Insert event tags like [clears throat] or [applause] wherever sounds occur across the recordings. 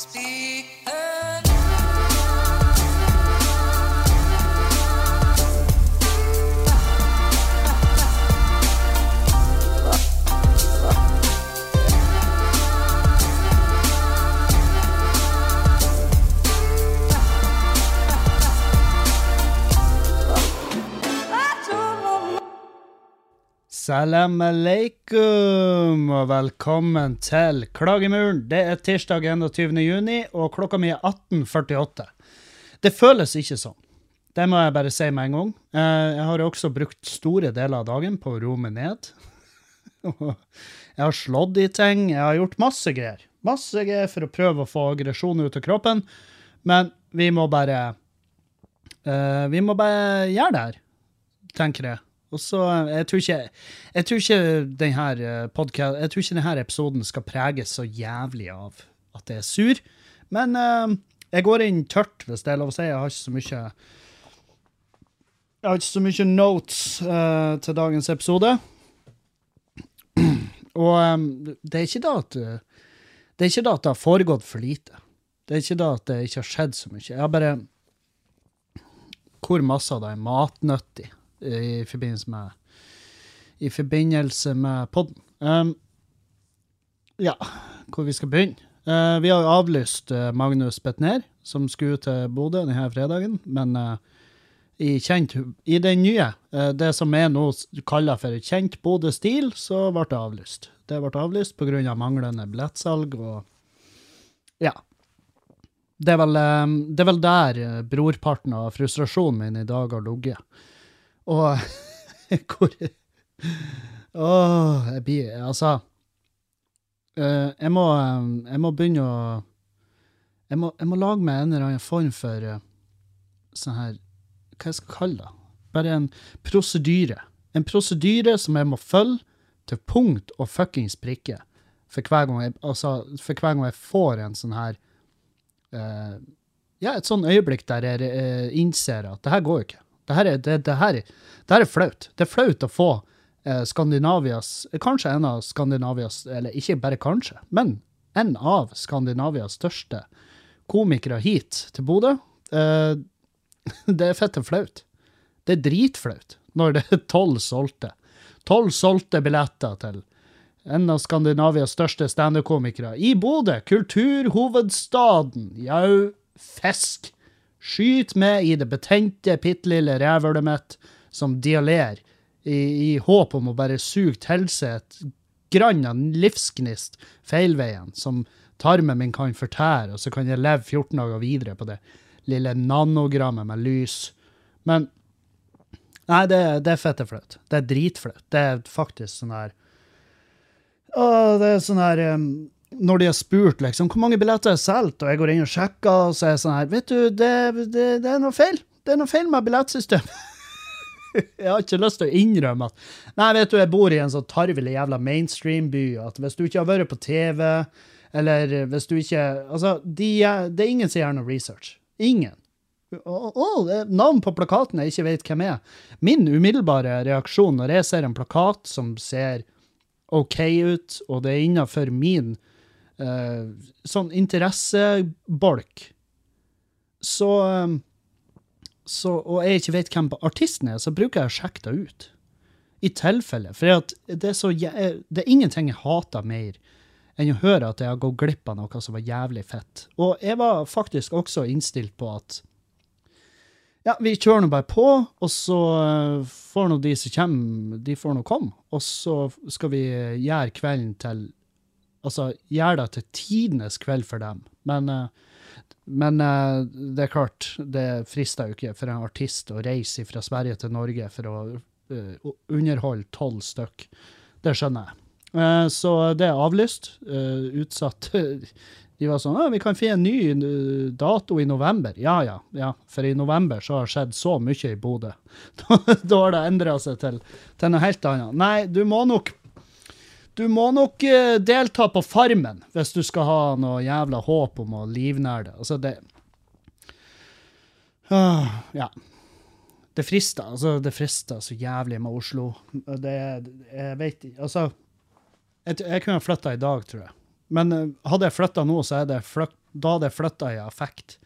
Speak Salam aleikum, og velkommen til Klagemuren. Det er tirsdag 21. juni, og klokka mi er 18.48. Det føles ikke sånn. Det må jeg bare si med en gang. Eh, Jeg har også brukt store deler av dagen på å roe meg ned. [laughs] Jeg har slått i ting, jeg har gjort masse greier. Masse greier for å prøve å få aggresjon ut av kroppen, men vi må bare eh, Vi må bare gjøre det her, tenker jeg. Og så, eh, jeg tror ikke, jeg tror ikke denne podcast, jeg tror ikke denne episoden skal preges så jævlig av at jeg er sur, men uh, jeg går inn tørt, hvis det er lov å si. Jeg har ikke så mye jeg har ikke så mye notes uh, til dagens episode. [clears throat] Og um, det er ikke da at eh, det er ikke da at det har foregått for lite. Det er ikke da at det ikke har skjedd så mye. Jeg har bare Hvor masse av det er matnyttig i forbindelse med i forbindelse med podden. Um, ja, hvor vi skal begynne. Uh, vi har jo avlyst eh, Magnus Betnér, som skulle til Bodø denne fredagen, men uh, i, kjent, i den nye, uh, det som er nå kalla for kjent Bodø-stil, så ble det avlyst. Det ble avlyst pga. Av manglende billettsalg og ja. Det er, vel, eh, det er vel der brorparten av frustrasjonen min i dag har ligget. Og [laughs] hvor Åh, jeg blir Altså eh, jeg, må, eh, jeg må begynne å jeg må, jeg må lage meg en eller annen form for eh, sånn her Hva jeg skal kalle det? Bare en prosedyre. En prosedyre som jeg må følge til punkt og fuckings prikke for hver gang jeg, altså, for hver gang jeg får en sånn her uh, Ja, et sånn øyeblikk der jeg uh, innser at det her går jo ikke. Det her, er, det, det, her, det her er flaut. Det er flaut å få eh, Skandinavias Kanskje en av Skandinavias Eller ikke bare kanskje, men en av Skandinavias største komikere hit til Bodø. Eh, [laughs] det er fette flaut. Det er dritflaut når det er tolv solgte. Tolv solgte billetter til en av Skandinavias største standup-komikere i Bodø, kulturhovedstaden. Jau, fisk. Skyt meg i det betente, bitte lille rævhølet mitt som dialerer, i, i håp om å bare suge til seg et grann av livsgnist feilveien, som tarmen min kan fortære, og så kan jeg leve 14 dager videre på det lille nanogrammet med lys. Men Nei, det, det er fette flaut. Det er dritflaut. Det er faktisk sånn her Å, det er sånn her um, Når de har spurt liksom, hvor mange billetter er solgt, og jeg går inn og sjekker, og så er jeg sånn her Vet du, det, det, det er noe feil. Det er noe feil med billettsystemet. [laughs] jeg har ikke lyst til å innrømme at Nei, vet du, jeg bor i en sånn tarvelig jævla mainstream-by, at hvis du ikke har vært på TV, eller hvis du ikke Altså, de, det er ingen som gjør noe research. Ingen. Oh, er navn på plakaten jeg ikke vet hvem er. Min umiddelbare reaksjon når jeg ser en plakat som ser OK ut, og det er innenfor min eh, sånn interessebolk, så, eh, så Og jeg ikke vet hvem artisten er, så bruker jeg å sjekke det ut. I tilfelle. For det, er så, det er ingenting jeg hater mer enn å høre at jeg har gått glipp av noe som var jævlig fett. Og jeg var faktisk også innstilt på at ja, vi kjører nå bare på, og så eh, får nå de som kommer, de får nå komme. Og så skal vi gjøre kvelden til Altså gjør det til tidenes kveld for dem. Men, eh, men eh, det er klart, det frister jo ikke for en artist å reise fra Sverige til Norge for å eh, underholde tolv stykk. Det skjønner jeg. Så det er avlyst. utsatt. [laughs] De var sånn, «Å, vi kan finne en ny dato i november. Ja, ja, ja. For i november så har det skjedd så mye i Bodø. [laughs] Da har det endra seg til, til noe helt annet. Nei, du må nok du må nok eh, delta på Farmen hvis du skal ha noe jævla håp om å livnære det. Altså, det Ah, Ja. Det frister, altså. Det frister så jævlig med Oslo. Det Jeg veit ikke Altså, jeg, jeg kunne ha flytta i dag, tror jeg. Men eh, hadde jeg flytta nå, så er det flytt, Da det flytta i affekt.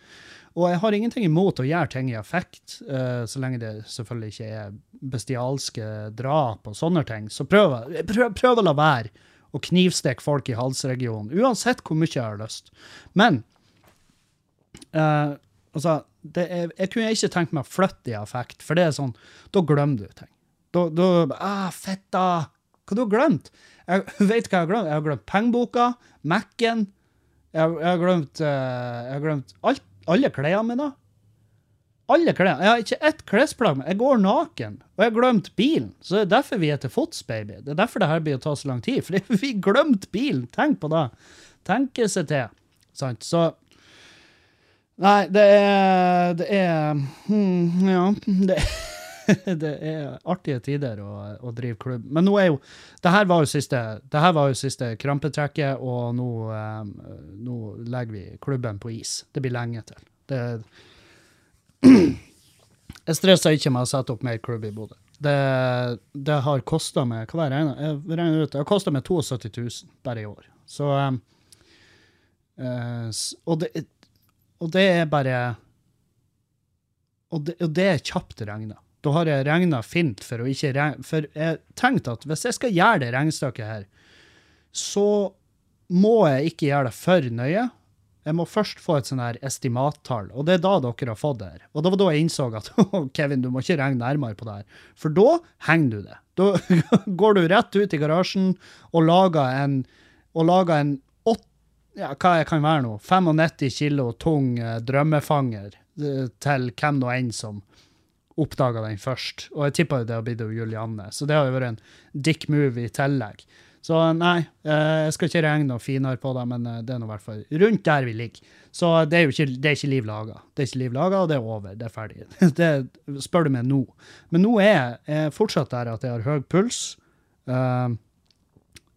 Og jeg har ingenting imot å gjøre ting i affekt, uh, så lenge det selvfølgelig ikke er bestialske drap og sånne ting. Så prøv, prøv, prøv å la være å knivstikke folk i halsregionen, uansett hvor mye jeg har lyst. Men uh, altså, er, jeg kunne ikke tenkt meg å flytte i affekt, for det er sånn, da glemmer du ting. Da, da ah, da, Hva du har glemt? Jeg [laughs] vet hva jeg har glemt. Jeg har glemt pengeboka, Mac-en. Jeg, jeg eh, jeg har glemt alt, alle klærne mine. Alle klærne. Jeg har ikke ett klesplagg. men Jeg går naken. Og jeg har glemt bilen. Så det er derfor vi er til fots, baby. Det er derfor det her blir å ta så lang tid. Fordi [laughs] vi glemte bilen. Tenk på det. Tenke seg til. Sant? Så Nei, det er Det er hmm, Ja. Det, [laughs] det er artige tider å, å drive klubb. Men nå er jo Det her var jo siste, var jo siste krampetrekket, og nå, um, nå legger vi klubben på is. Det blir lenge til. Det [clears throat] Jeg stresser ikke med å sette opp mer klubb i Bodø. Det, det har kosta meg hva var det, jeg regner ut, det har kosta meg 72 000 bare i år. Så um, uh, og, det, og det er bare Og det, og det er kjapt regna. Da har jeg regna fint for å ikke regne For jeg tenkte at hvis jeg skal gjøre det regnestykket her, så må jeg ikke gjøre det for nøye. Jeg må først få et sånn her estimattall, og det er da dere har fått det her. Og det var da jeg innså at [laughs] Kevin, du må ikke regne nærmere på det her, for da henger du det. Da [laughs] går du rett ut i garasjen og lager en, og lager en 8, ja, hva jeg kan være nå, 95 kilo tung eh, drømmefanger eh, til hvem nå enn som oppdaga den først. Og jeg tippa jo det har blitt Julianne, så det har jo vært en dick move i tillegg. Så nei, eh, jeg skal ikke regne noe finere på det, men eh, det er nå i hvert fall rundt der vi ligger. Så det er jo ikke, det er ikke liv laga. Det er ikke liv laga, og det er over. Det er ferdig. [laughs] Det spør du meg nå. Men nå er jeg eh, fortsatt der at jeg har høy puls, uh,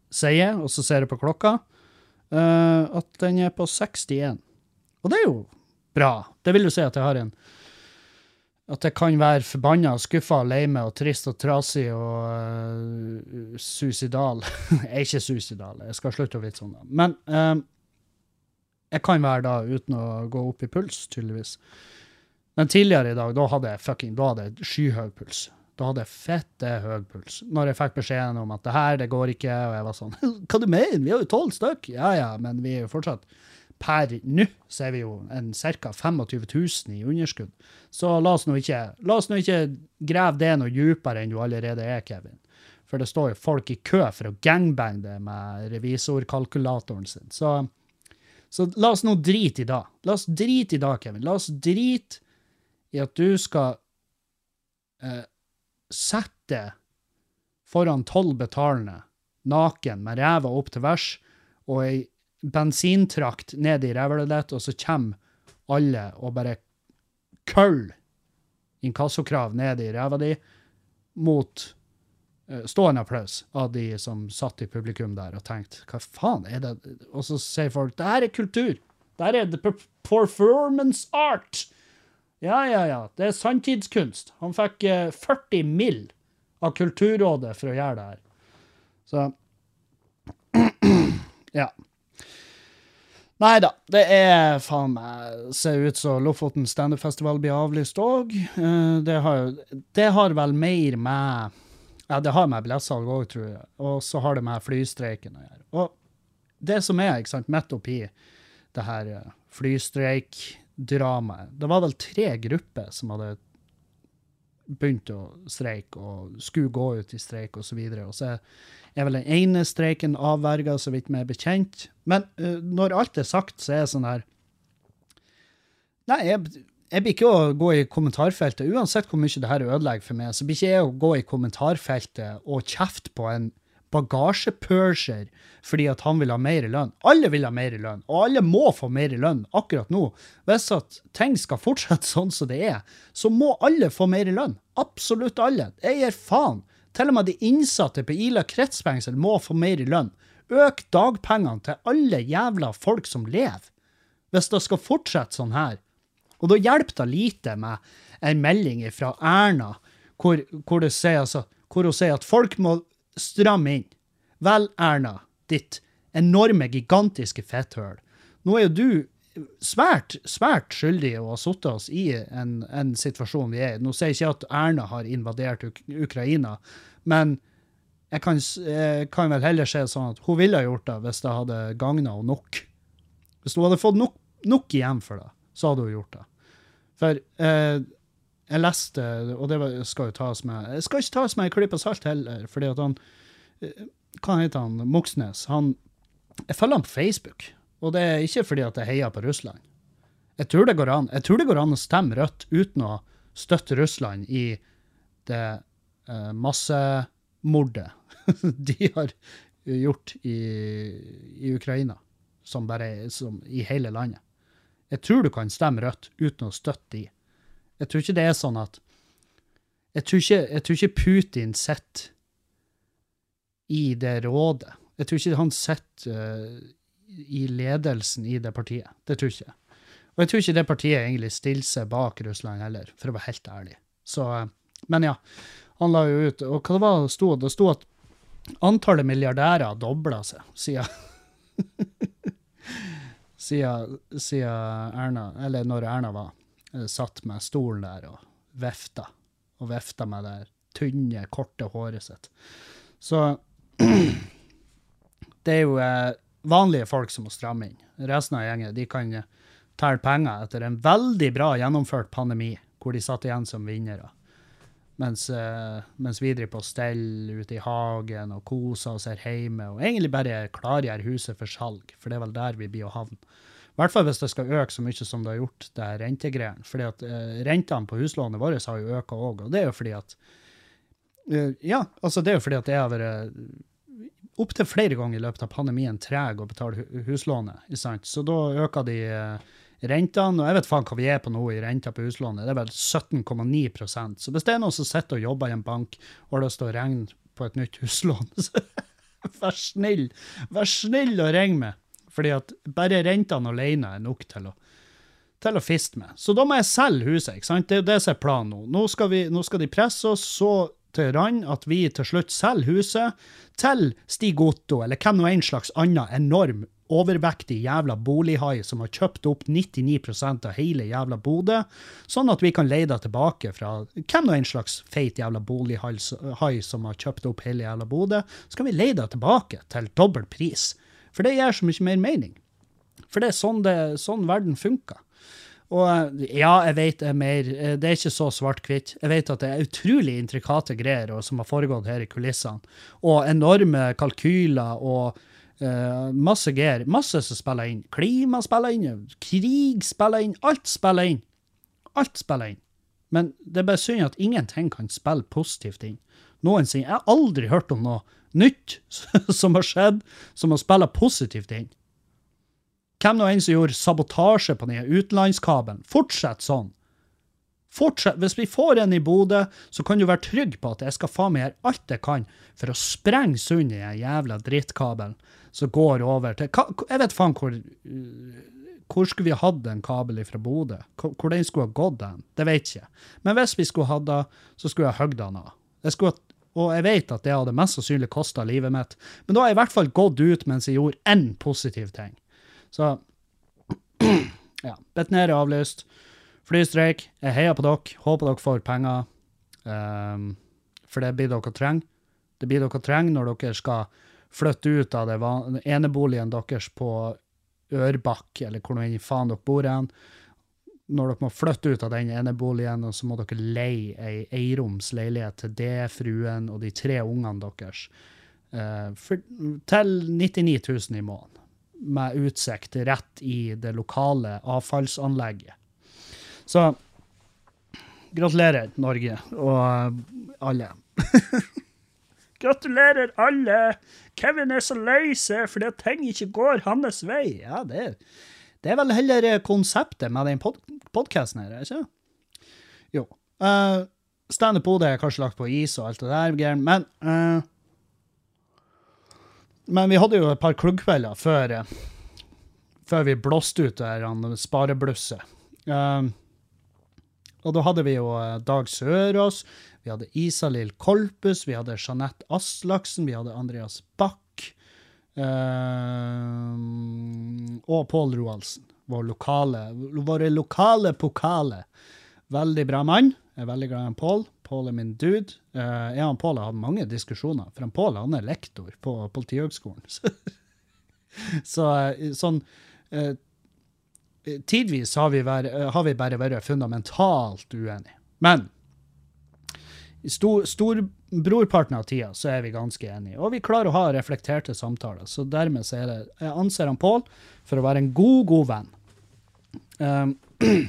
sier jeg, og så ser jeg på klokka, uh, at den er på 61. Og det er jo bra. Det vil jo si at jeg har en at jeg kan være forbanna, skuffa, lei meg og trist og trasig og uh, suicidal. [laughs] jeg er ikke suicidal, jeg skal slutte å vite sånn. det. Men øh, jeg kan være da uten å gå opp i puls, tydeligvis. Men tidligere i dag, da hadde jeg fucking, da hadde jeg skyhøy puls. Da hadde jeg fette høy puls. Når jeg fikk beskjeden om at det her, det går ikke, og jeg var sånn [laughs] Hva du mener? Vi har jo tolv stykk! Ja ja, men vi er jo fortsatt Per nå så er vi jo en ca. 25 000 i underskudd. Så la oss nå ikke, ikke grave det noe dypere enn du allerede er, Kevin. For det står jo folk i kø for å gangbange det med revisorkalkulatoren sin. Så, så la oss nå drite i det. La oss drite i det, Kevin. La oss drite i at du skal eh, sette foran tolv betalende, naken, med ræva opp til værs, og ei bensintrakt ned i rævlet og så kommer alle og bare køller inkassokrav ned i ræva di mot eh, stående applaus av de som satt i publikum der og tenkte hva faen er det? Og så sier folk det her er kultur. Det her er the performance art. Ja, ja, ja. Det er sanntidskunst. Han fikk eh, 40 mill. av Kulturrådet for å gjøre det her. Så [clears throat] Ja. Nei da, det er faen meg Ser ut som Lofoten standupfestival blir avlyst òg. Det, har det har vel mer med Ja, det har med billettsalg òg, tror jeg. Og så har det med flystreiken å gjøre. Og det som er, ikke sant, midt oppi det her eh, flystreikdramaet Det var vel tre grupper som hadde begynt å streike og skulle gå ut i streik osv. Og, så og så er vel den ene streiken avverga, så vidt vi er bekjent. Men uh, når alt er sagt, så er det sånn her Nei, jeg, jeg blir ikke å gå i kommentarfeltet. Uansett hvor mye det her ødelegger for meg, så blir ikke jeg å gå i kommentarfeltet og kjefte på en bagasjepurser fordi at han vil ha mer i lønn. Alle vil ha mer i lønn, og alle må få mer i lønn akkurat nå. Hvis at ting skal fortsette sånn som det er, så må alle få mer i lønn. Absolutt alle. Jeg gir faen. Til og med de innsatte på Ila kretsfengsel må få mer i lønn. Øk dagpengene til alle jævla folk som lever. Hvis det skal fortsette sånn her. Og da hjelper det lite med en melding fra Erna hvor, hvor, sier, altså, hvor hun sier at folk må stramme inn. Vel, Erna, ditt enorme, gigantiske fetthøl. Nå er jo du svært, svært skyldige å ha satt oss i en, en situasjon vi er i. Nå sier jeg ikke at Erna har invadert Uk Ukraina, men jeg kan, jeg kan vel heller si sånn at hun ville ha gjort det hvis det hadde gagna henne nok. Hvis hun hadde fått nok, nok igjen for det, så hadde hun gjort det. For eh, jeg leste, og det skal jo tas med Jeg skal ikke tas med en klype salt heller, fordi at han eh, Hva heter han? Moxnes. Han Jeg følger han på Facebook, og det er ikke fordi at jeg heier på Russland. Jeg tror det går an, det går an å stemme rødt uten å støtte Russland i det eh, massemordet [laughs] de har gjort i, i Ukraina, som bare som i hele landet. Jeg tror du kan stemme rødt uten å støtte de. Jeg tror ikke det er sånn at Jeg tror ikke, jeg tror ikke Putin sitter i det rådet. Jeg tror ikke han sitter eh, i ledelsen i det partiet. Det tror ikke jeg. Og jeg tror ikke det partiet egentlig stiller seg bak Russland heller, for å være helt ærlig. Så, eh, men ja, han la jo ut Og hva det var det sto? Det sto at antallet milliardærer dobla seg siden [laughs] siden, siden Erna, eller når Erna var, eh, satt med stolen der og vefta, og vefta med det tynne, korte håret sitt. Så [clears throat] det er jo eh, vanlige folk som må stramme inn. Resten av gjengen de kan eh, telle penger etter en veldig bra gjennomført pandemi, hvor de satt igjen som vinnere. Mens, eh, mens vi driver på stell ute i hagen og koser oss her hjemme, og egentlig bare klargjør huset for salg, for det er vel der vi blir å havne. I hvert fall hvis det skal øke så mye som det har gjort, det her rentegreiene. Fordi at eh, rentene på huslånet vårt har jo økt òg, og det er jo fordi at Ja, altså det er jo fordi at det har vært opptil flere ganger i løpet av pandemien treg å betale huslånet. sant? Så da øker de eh, rentene, og jeg vet faen hva vi er på nå i renta på huslånet. Det er vel 17,9% Så hvis det er noen som sitter og jobber i en bank og har lyst til å regne på et nytt huslån, [laughs] så vær snill, vær snill å ringe meg. Fordi at bare rentene alene er nok til å, til å fiste med. Så da må jeg selge huset, ikke sant? Det er jo det som er planen nå. Nå skal, vi, nå skal de presse oss så til at vi til slutt selger huset til Stig Otto, eller hvem nå en slags annen enorm overvektig jævla bolighai som har kjøpt opp 99% av hele jævla Bodø, sånn at vi kan leie det tilbake fra hvem nå en slags feit jævla bolighai som har kjøpt opp hele jævla Bodø, så kan vi leie det tilbake til dobbel pris. For det gjør så mye mer mening. For det er sånn, det, sånn verden funker. Og ja, jeg vet det er mer eh, Det er ikke så svart-hvitt. Jeg vet at det er utrolig intrikate greier som har foregått her i kulissene. Og enorme kalkyler og uh, masse greier. Masse som spiller inn. Klima spiller inn, krig spiller inn, alt spiller inn. Alt spiller inn. Men det er bare synd at ingenting kan spille positivt inn. Noensinne. Jeg har aldri hørt om noe nytt [laughs] som har skjedd, som har spilt positivt inn. Hvem nå enn som gjorde sabotasje på den utenlandskabelen, fortsett sånn. Fortsett. Hvis vi får en i Bodø, så kan du være trygg på at jeg skal faen meg gjøre alt jeg kan for å sprenge sund den jævla drittkabelen som går over til Jeg vet faen hvor Hvor skulle vi hatt en kabel fra Bodø? Hvor, den skulle ha gått den? Det vet jeg ikke. Men hvis vi skulle hatt det, så skulle jeg hogd den av. Og jeg vet at det hadde mest sannsynlig kosta livet mitt, men da har jeg i hvert fall gått ut mens jeg gjorde én positiv ting. Så [clears throat] ja. Betnér er avlyst. Flystreik. Jeg heier på dere. Håper dere får penger. Um, for det blir dere trenger. Det blir dere trenger når dere skal flytte ut av det van- eneboligen deres på Ørbakk, eller hvor nå faen dere bor hen. Når dere må flytte ut av den eneboligen, og så må dere leie ei eiroms leilighet til det, fruen og de tre ungene deres. Uh, for, til 99 000 i måneden med utsikt rett i det lokale avfallsanlegget. Så gratulerer, Norge og eh, alle. [laughs] gratulerer, alle! Kevin er så lei seg fordi ting ikke går hans vei. Ja, det er, det er vel heller eh, konseptet med den pod podkasten her, er ikke? Jo. Uh, Standup-hodet er kanskje lagt på is og alt det der, men eh, men vi hadde jo et par klubbkvelder før, eh, før vi blåste ut han spareblusset. Um, og da hadde vi jo eh, Dag Sørås, vi hadde Isalill Kolpus, vi hadde Jeanette Aslaksen, vi hadde Andreas Bach um, og Pål Roaldsen. Vår lokale, våre lokale pokale. Veldig bra mann. Jeg er veldig glad i Pål. Pål er min dude. Uh, jeg og Pål har hatt mange diskusjoner, for han er lektor på Politihøgskolen. Så, [laughs] så eh, sånn uh, Tidvis har vi, vær, har vi, bare vært fundamentalt uenige. Men stor, storbrorparten av tida så er vi ganske enige, og vi klarer å ha reflekterte samtaler. Så dermed så er det Jeg anser han Pål for å være en god, god venn. Um, [clears throat]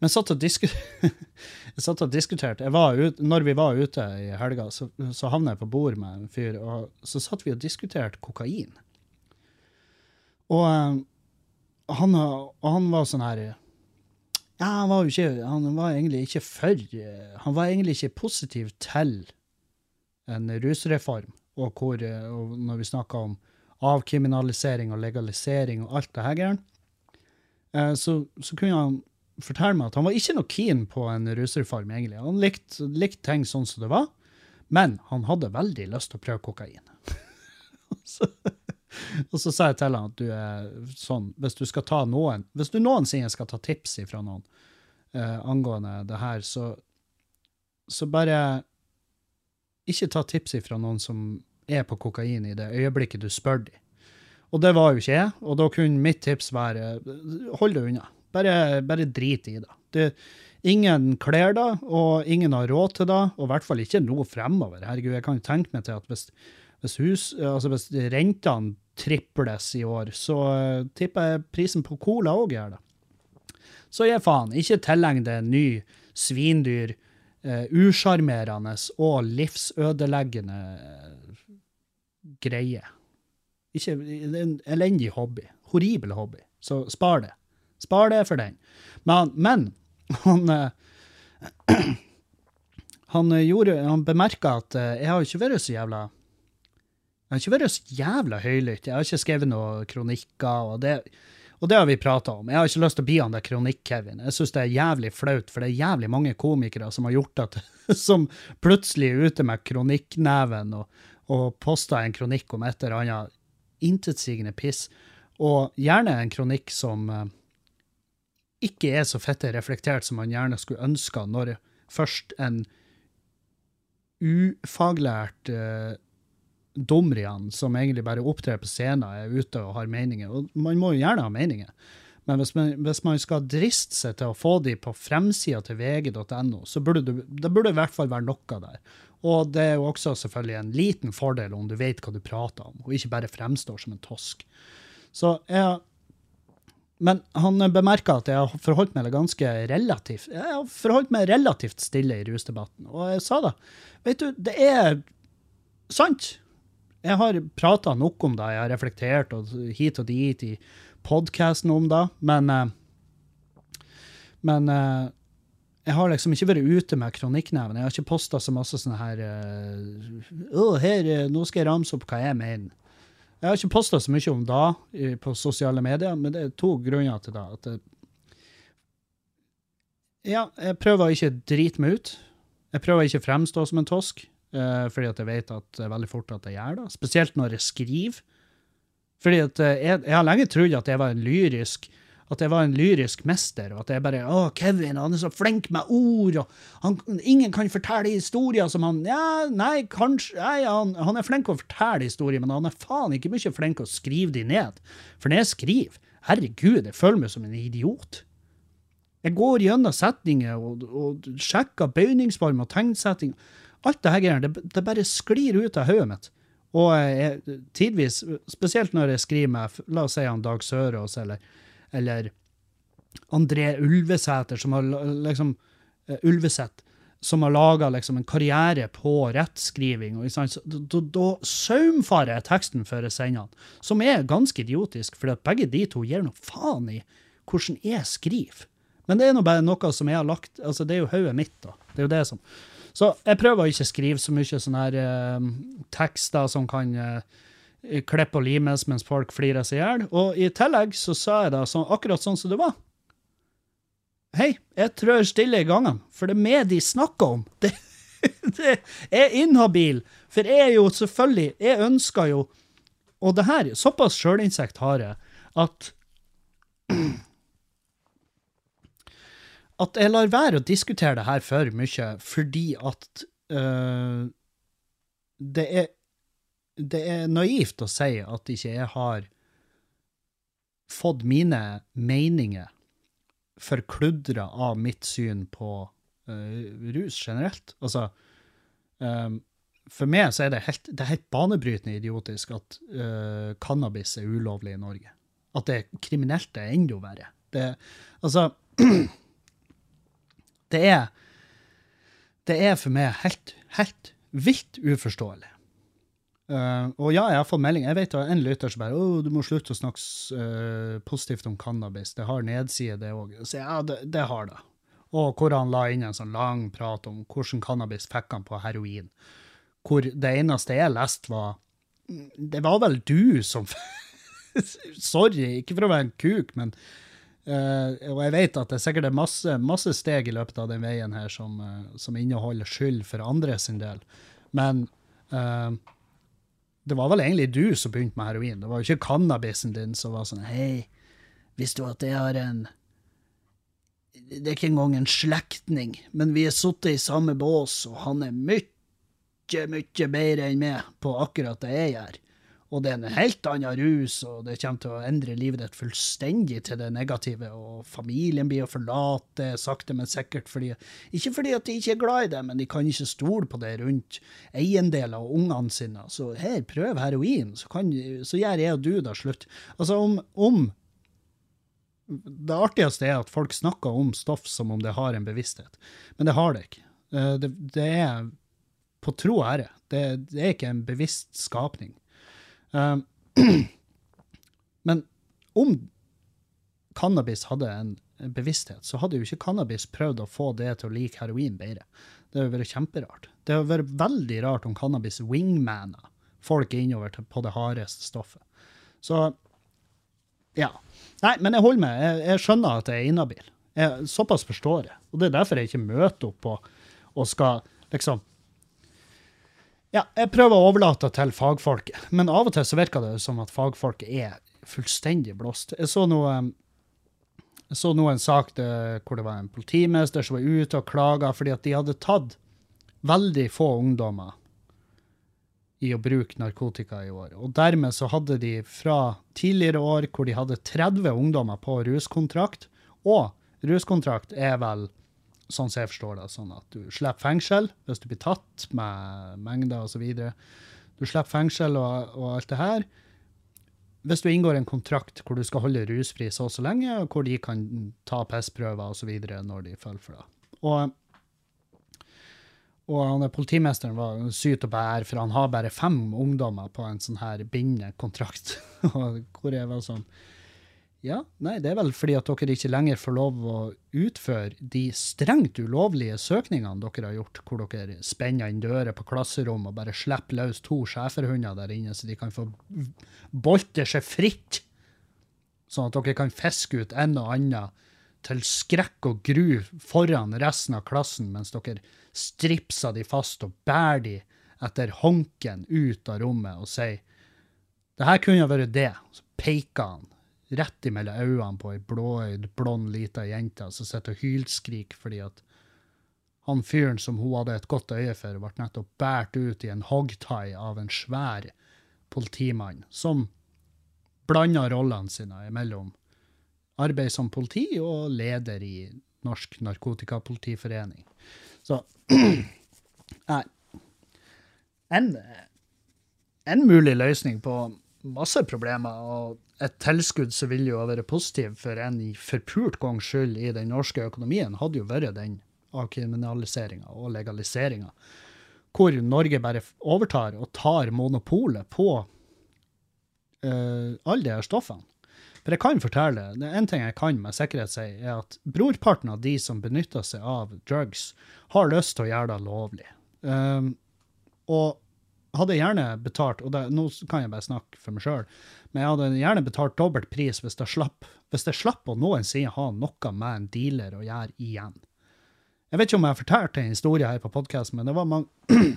men satt og, disku [laughs] jeg satt og diskuterte ut, Når vi var ute i helga, så, så havna jeg på bord med en fyr, og så satt vi og diskuterte kokain. Og, um, han, han var sånn her ja, han var ikke Han var egentlig ikke for Han var egentlig ikke positiv til en rusreform, og, hvor, og når vi snakka om avkriminalisering og legalisering og alt det her, eh, så, så kunne han fortelle meg at han var ikke noe keen på en rusreform, egentlig. Han likte, likte ting sånn som det var, men han hadde veldig lyst til å prøve kokain. [laughs] så, og så sa jeg til han at du er sånn, hvis du skal ta noen Hvis du noensinne skal ta tips fra noen eh, angående det her, så, så bare ikke ta tips fra noen som er på kokain i det øyeblikket du spør dem. Og det var jo ikke jeg, og da kunne mitt tips være hold det unna. Bare, bare drit i det. det. Ingen kler det, og ingen har råd til det, og i hvert fall ikke noe fremover. Herregud, jeg kan tenke meg til at hvis, hvis, hus, altså hvis rentene triples i år, så uh, tipper jeg prisen på cola òg gjør det. Så gi faen. Ikke tilheng deg en ny svindyr, uh, usjarmerende og livsødeleggende uh, greie. Ikke, det en elendig hobby. Horribel hobby. Så spar det. Spar det for den. Men, men han [clears throat] han gjorde, han bemerka at jeg har ikke vært så jævla jeg har ikke vært så jævla høylytt. Jeg har ikke skrevet noen kronikker. og det, og det har vi prata om. Jeg har ikke lyst til å bli han der kronikk-Kevin. Jeg syns det er jævlig flaut, for det er jævlig mange komikere som har gjort at [laughs] som plutselig er ute med kronikkneven og, og poster en kronikk om et eller annet intetsigende piss. Og gjerne en kronikk som ikke er så fette reflektert som man gjerne skulle ønska når først en ufaglært uh, domrian som egentlig bare opptrer på scenen, er ute og har meninger. Og man må jo gjerne ha meninger. Men hvis man, hvis man skal driste seg til å få de på fremsida til vg.no, så burde det, det burde i hvert fall være noe der. Og det er jo også selvfølgelig en liten fordel om du vet hva du prater om, og ikke bare fremstår som en tosk. Så jeg, men han bemerka at jeg har forholdt meg ganske relativt jeg har forholdt meg relativt stille i rusdebatten. Og jeg sa da, vet du, det er sant jeg har prata nok om det, jeg har reflektert og hit og dit i podkasten om det, men eh, Men eh, jeg har liksom ikke vært ute med kronikkneven. Jeg har ikke posta så masse sånne her Å, her, nå skal jeg ramse opp hva jeg mener. Jeg har ikke posta så mye om det på sosiale medier, men det er to grunner til det. At det, ja, jeg prøver å ikke drite meg ut. Jeg prøver å ikke fremstå som en tosk. Uh, fordi at jeg vet at er veldig fort at jeg gjør det. Spesielt når jeg skriver. Fordi at uh, jeg, jeg, har lenge trodd at jeg var en lyrisk at jeg var en lyrisk mester, og at jeg bare Å, Kevin, han er så flink med ord, og han, ingen kan fortelle historier som han Ja, nei, kanskje nei, han, han, er flink å fortelle historier, men han er faen ikke mye flink å skrive de ned. For når jeg skriver, herregud, jeg føler meg som en idiot. Jeg går gjennom setninger og, og sjekker bøyningsform og tegnsetting. Alt det her det, det bare sklir ut av hodet mitt. Og jeg, tidvis, spesielt når jeg skriver med la oss si han Dag Sørås eller, eller André Ulvesæter, som har liksom uh, Ulveseth, som har laga liksom, en karriere på rettskriving. Da, da saumfarer jeg teksten før jeg sender den, som er ganske idiotisk, for begge de to gir noe faen i hvordan jeg skriver. Men det er nå bare noe som jeg har lagt altså Det er jo hodet mitt, da. Det er jo det som så jeg prøver å ikke skrive så mye sånne her uh, tekster som kan uh, klippe og limes mens folk flirer seg i hjel. Og i tillegg så sa jeg det så, akkurat sånn som det var. Hei, jeg trør stille i gangene, for det er meg de snakker om. [laughs] Det, det er inhabil. For jeg er jo selvfølgelig Jeg ønsker jo Og det her, såpass sjølinsekt har jeg, at [clears throat] At jeg lar være å diskutere det her for mye, fordi at eh, det er Det er naivt å si at ikke jeg har fått mine meninger forkludra av mitt syn på uh, rus generelt. Altså um, For meg så er det helt, det er helt banebrytende idiotisk at uh, cannabis er ulovlig i Norge. At det er kriminelt, det er enda verre. Det, altså [clears throat] Det er Det er for meg helt, helt vilt uforståelig. Uh, og ja, jeg har fått melding. Jeg vet det er en lytter som bare oh, du må slutte å snakke uh, positivt om cannabis. Det har nedside, det òg. Så ja, det, det har det. Og hvor han la inn en sånn lang prat om hvordan cannabis fikk han på heroin. Hvor det eneste jeg leste, var Det var vel du som [laughs] Sorry, ikke for å være en kuk, men uh, Og jeg vet at det er sikkert masse, masse steg i løpet av den veien her som, som inneholder skyld for andre sin del. Men det var vel egentlig du som begynte med heroin. Det var jo ikke cannabisen din som var sånn Hei, visste du at jeg har en Det er ikke engang en slektning, men vi er sittet i samme bås, og han er mye, mye bedre enn meg på akkurat det jeg gjør. Og det er en helt annen rus, og det kommer til å endre livet ditt fullstendig til det negative, og familien blir å forlate sakte, men sikkert. Fordi, ikke fordi at de ikke er glad i det, men de kan ikke stole på det rundt eiendeler og ungene sine. Så her, prøv heroin, så, kan, så gjør jeg og du da slutt. Altså, om, om Det artigste er at folk snakker om stoff som om det har en bevissthet, men det har det ikke. Det, det er på tro og ære. Det, det er ikke en bevisst skapning. Um, [clears throat] men om cannabis hadde en bevissthet, så hadde jo ikke cannabis prøvd å få det til å like heroin bedre. Det hadde vært kjemperart. Det hadde vært veldig rart om cannabis wingmana folk innover på det hardeste stoffet. Så ja. Nei, men jeg holder med. Jeg, jeg skjønner at jeg er inhabil. Jeg, såpass forstår jeg. Og det er derfor jeg ikke møter opp og, og skal liksom ja, jeg prøver å overlate til fagfolket, men av og til så virker det som at fagfolket er fullstendig blåst. Jeg så noe jeg så nå en sak det, hvor det var en politimester som var ute og klaga fordi at de hadde tatt veldig få ungdommer i å bruke narkotika i år. Og dermed så hadde de fra tidligere år hvor de hadde 30 ungdommer på ruskontrakt, og ruskontrakt er vel sånn som jeg forstår det, sånn at du slipper fengsel hvis du blir tatt med mengder osv. Du slipper fengsel og, og, alt det her. Hvis du inngår en kontrakt hvor du skal holde rusfri så og så lenge, og hvor de kan ta pissprøver osv. når de følger for det. Og, og han politimesteren var syk og bære, for han har bare fem ungdommer på en sånn her bindende kontrakt. [laughs] hvor jeg var sånn ja, nei, det er vel fordi at dere ikke lenger får lov å utføre de strengt ulovlige søkningene dere har gjort, hvor dere spenner inn dører på klasserom og bare slipper løs to schæferhunder der inne, så de kan få bolte seg fritt, sånn at dere kan fiske ut en og annen til skrekk og gru foran resten av klassen, mens dere stripser de fast og bærer de etter honken ut av rommet og sier det her kunne vært det. Så peker han rett imellom øynene på ei blåøyd, blond lita jente som sitter og hylskriker fordi at han fyren som hun hadde et godt øye for, ble nettopp båret ut i en hogtie av en svær politimann, som blanda rollene sine mellom arbeid som politi og leder i Norsk Narkotikapolitiforening. Så [clears throat] Nei. En, en mulig løsning på masse problemer, og et tilskudd som ville jo være vært positivt for en i forpult gangs skyld i den norske økonomien, hadde jo vært den avkriminaliseringa og legaliseringa. Hvor Norge bare overtar og tar monopolet på uh, alle de her stoffene. For jeg kan fortelle, det en ting jeg kan med sikkerhet si, er at brorparten av de som benytter seg av drugs, har lyst til å gjøre det lovlig. Um, og hadde gjerne betalt, og det, nå kan jeg bare snakke for meg sjøl, men jeg hadde gjerne betalt dobbelt pris hvis jeg slapp, hvis jeg slapp å noensinne ha noe med en dealer å gjøre igjen. Jeg vet ikke om jeg har fortalt en historie her på podkasten, men det var mange [clears throat]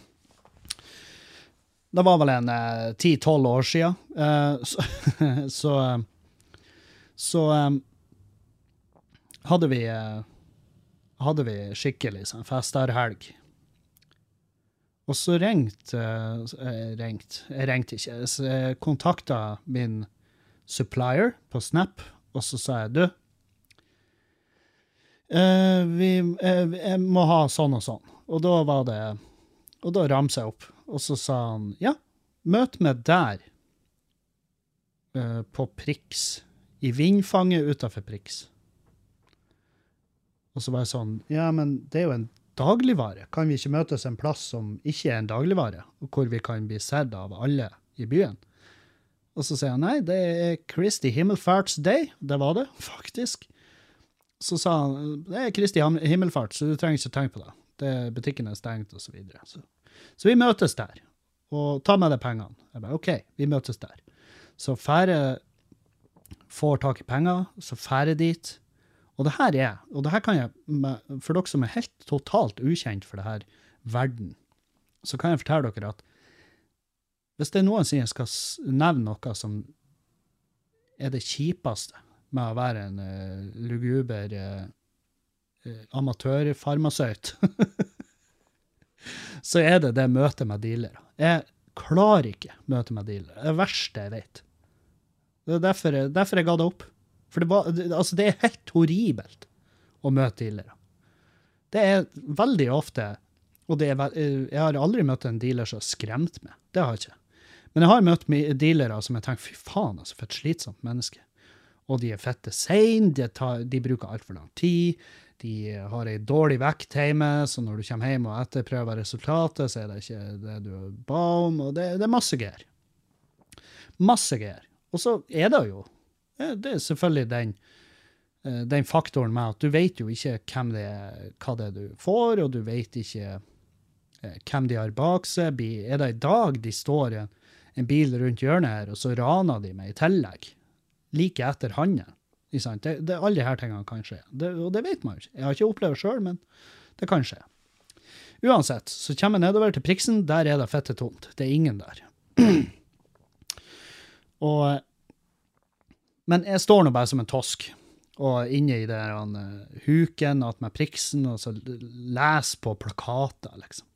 Det var vel en ti-tolv eh, år siden. Eh, [laughs] så, så, uh, så eh, hadde vi, eh, hadde vi skikkelig sånn festerhelg. Og så ringte eh, ringt, Jeg ringte ikke. Så Jeg kontakta min supplier på Snap, og så sa jeg du eh, vi, eh, Jeg må ha sånn og sånn. Og da var det Og da ramsa jeg opp. Og så sa han ja, møt meg der. eh, på Prix. I vindfanget utafor Prix. Og så var jeg sånn Ja, men det er jo en dagligvare. Kan vi ikke møtes en plass som ikke er en dagligvare, og hvor vi kan bli sett av alle i byen? Og så sier han nei, det er Kristi himmelfarts day. Det var det, [laughs] faktisk. Så sa han det er Kristi himmelfart, så du trenger ikke tenke på det. det butikken er stengt, og så videre. Så, så vi møtes der. Og ta med deg pengene. Jeg bare OK, vi møtes der. Så færre får tak i penger, så færre dit. Og det her er, og det her kan jeg, for dere som er helt totalt ukjent for det her verden, så kan jeg fortelle dere at hvis det er noen som jeg skal nevne noe som er det kjipeste med å være en uh, luguber uh, amatørfarmasøyt, [laughs] så er det det møtet med dealere. Jeg klarer ikke møtet med dealere. Det er det verste jeg vet. Det er derfor derfor jeg ga det opp. For det, var, altså det er helt horribelt å møte dealere. Det er veldig ofte Og er, eh, jeg har aldri møtt en dealer som har skremt meg. Det har jeg ikke. Men jeg har møtt dealere som jeg tenker fy faen, altså, for et slitsomt menneske. Og de er fette seine, de, de bruker altfor lang tid. De har ei dårlig vekt hjemme, så når du kommer hjem og etterprøver resultatet, så er det ikke det du ba om. Og det, det er masse greier. Masse greier. Og så er det jo Det er selvfølgelig den, eh, den faktoren med at du vet jo ikke det er, hva det er du får, og du vet ikke eh, hvem de har bak seg. Er det i dag de står en, en bil rundt hjørnet her, og så raner de meg i tillegg? Like etter handelen. Det, det, alle disse tingene kan skje. Det, og det vet man jo ikke. Jeg har ikke opplevd det sjøl, men det kan skje. Uansett, så kommer jeg nedover til Priksen. Der er det fette tomt. Det er ingen der. [clears throat] og Men jeg står nå bare som en tosk og inne i der han, eh, huken at med Priksen, og så leser på plakater, liksom.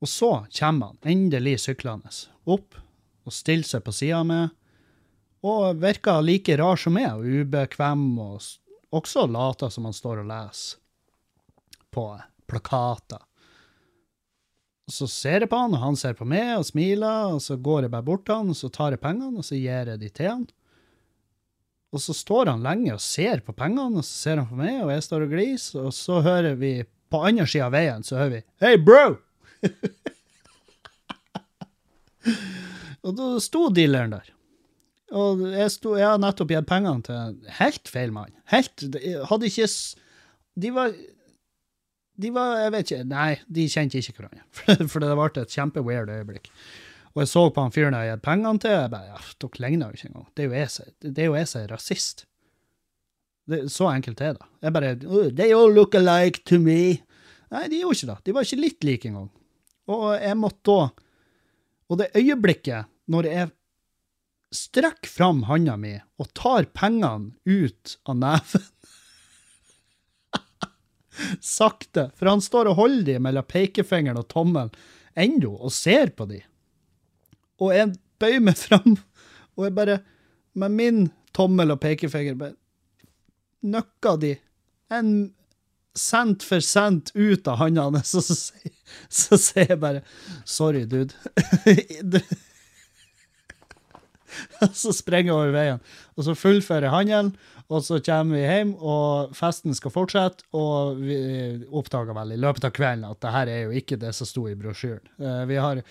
Og så kommer han endelig syklende opp og stiller seg på sida meg, og virker like rar som meg, og ubekvem, og også later som han står og leser på plakater. Og så ser jeg på han, og han ser på meg og smiler, og så går jeg bare bort til han, og så tar jeg pengene, og så gir jeg de til han. Og så står han lenge og ser på pengene, og så ser han på meg, og jeg står og gliser, og så hører vi på andre sida av veien, så hører vi Hei, bro! [laughs] og da sto dealeren der. Og jeg, sto, jeg har nettopp gitt pengene til en helt feil mann. Helt Hadde ikke De var De var Jeg vet ikke. Nei, de kjente ikke hverandre. For, [laughs] for det ble et kjempeweird øyeblikk. Og jeg så på han fyren jeg har pengene til. Jeg bare, ja, Dere ligner jo ikke engang. Det er jo jeg som- er rasist. Det, så enkelt er det. Jeg bare They all look alike to me. Nei, de gjorde ikke det. De var ikke litt like engang. Og jeg måtte da Og det øyeblikket når jeg strekker fram handa mi og tar pengene ut av neven [laughs] Sakte. For han står og holder de mellom pekefingeren og tommelen ennå og ser på de. Og jeg bøyer meg fram, og jeg bare med min tommel og pekefinger bare nøkker de en cent for cent ut av hånda hans, og så, sier- jeg bare Sorry, dude. Så sprenger jeg over veien. Og så fullfører jeg handelen, og så kommer vi hjem, og festen skal fortsette. Og vi oppdager vel i løpet av kvelden at det her er jo ikke det som sto i brosjyren. Eh, Vi har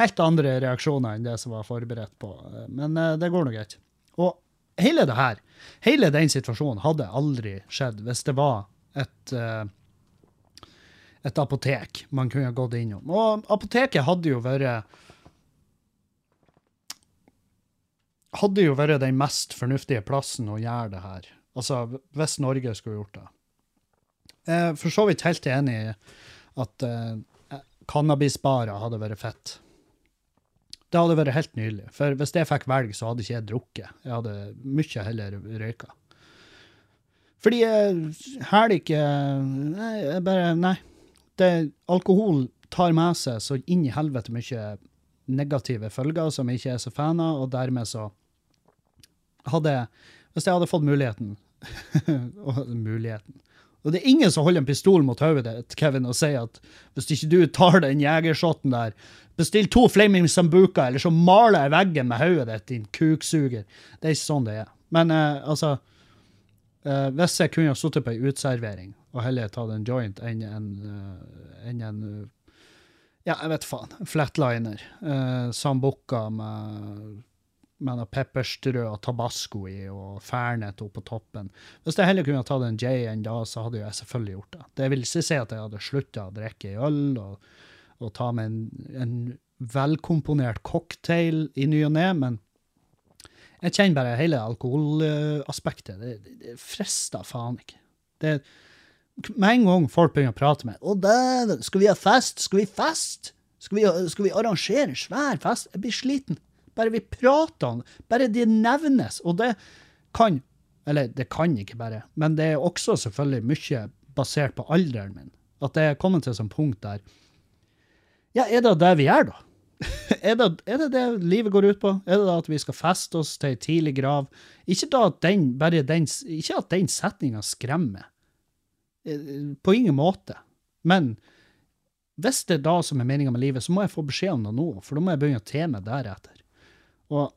helt andre reaksjoner enn det som var forberedt på, eh, men eh, det går nå greit. Og hele det her, hele den situasjonen hadde aldri skjedd hvis det var et eh, et apotek man kunne gått innom. Og apoteket hadde jo vært hadde jo vært den mest fornuftige plassen å gjøre det her. Altså, hvis Norge skulle gjort det. Jeg er for så vidt helt enig i at eh, cannabisbarer hadde vært fett. Det hadde vært helt nydelig. For hvis jeg fikk velge, så hadde ikke jeg drukket. Jeg hadde mye heller røyka. Fordi jeg hæler ikke Nei, jeg bare Nei. Det, alkohol tar med seg så inn i helvete mye negative følger som jeg ikke er så fan av, og dermed så hadde jeg Hvis jeg hadde fått muligheten [laughs] Muligheten. Og det er ingen som holder en pistol mot hodet ditt, Kevin, og sier at hvis ikke du tar den jegershotten der, bestill to Flaming Sambuca, eller så maler jeg veggen med hodet ditt, din kuksuger. Det er ikke sånn det er. Men eh, altså eh, Hvis jeg kunne ha sittet på ei uteservering og heller tatt en joint enn en, eh, en eh, Ja, jeg vet faen. Flatliner. Uh, Sambuca med med pepperstrø og tabasco i, og fernet oppå toppen. Hvis jeg heller kunne tatt en J enn da, så hadde jeg selvfølgelig gjort det. Det vil ikke si at jeg hadde slutta å drikke øl og, og ta med en, en velkomponert cocktail i ny og ne, men jeg kjenner bare hele alkoholaspektet. Det, det, det frister faen ikke. Det, med en gang folk begynner å prate med 'Å, dæven, skal vi ha fest? Skal vi fest? Skal vi, skal vi arrangere en svær fest?' Jeg blir sliten. Bare vi prater om det, bare det nevnes. Og det kan Eller det kan ikke bare, men det er også selvfølgelig mye basert på alderen min. At det er kommet til et sånt punkt der Ja, er det det vi gjør, da? [laughs] er, det, er det det livet går ut på? Er det da at vi skal feste oss til ei tidlig grav? Ikke da at den, bare den, ikke at den setninga skremmer. Eh, På ingen måte. Men hvis det er da som er meninga med livet, så må jeg få beskjed om det nå, for da må jeg begynne å te meg deretter. Og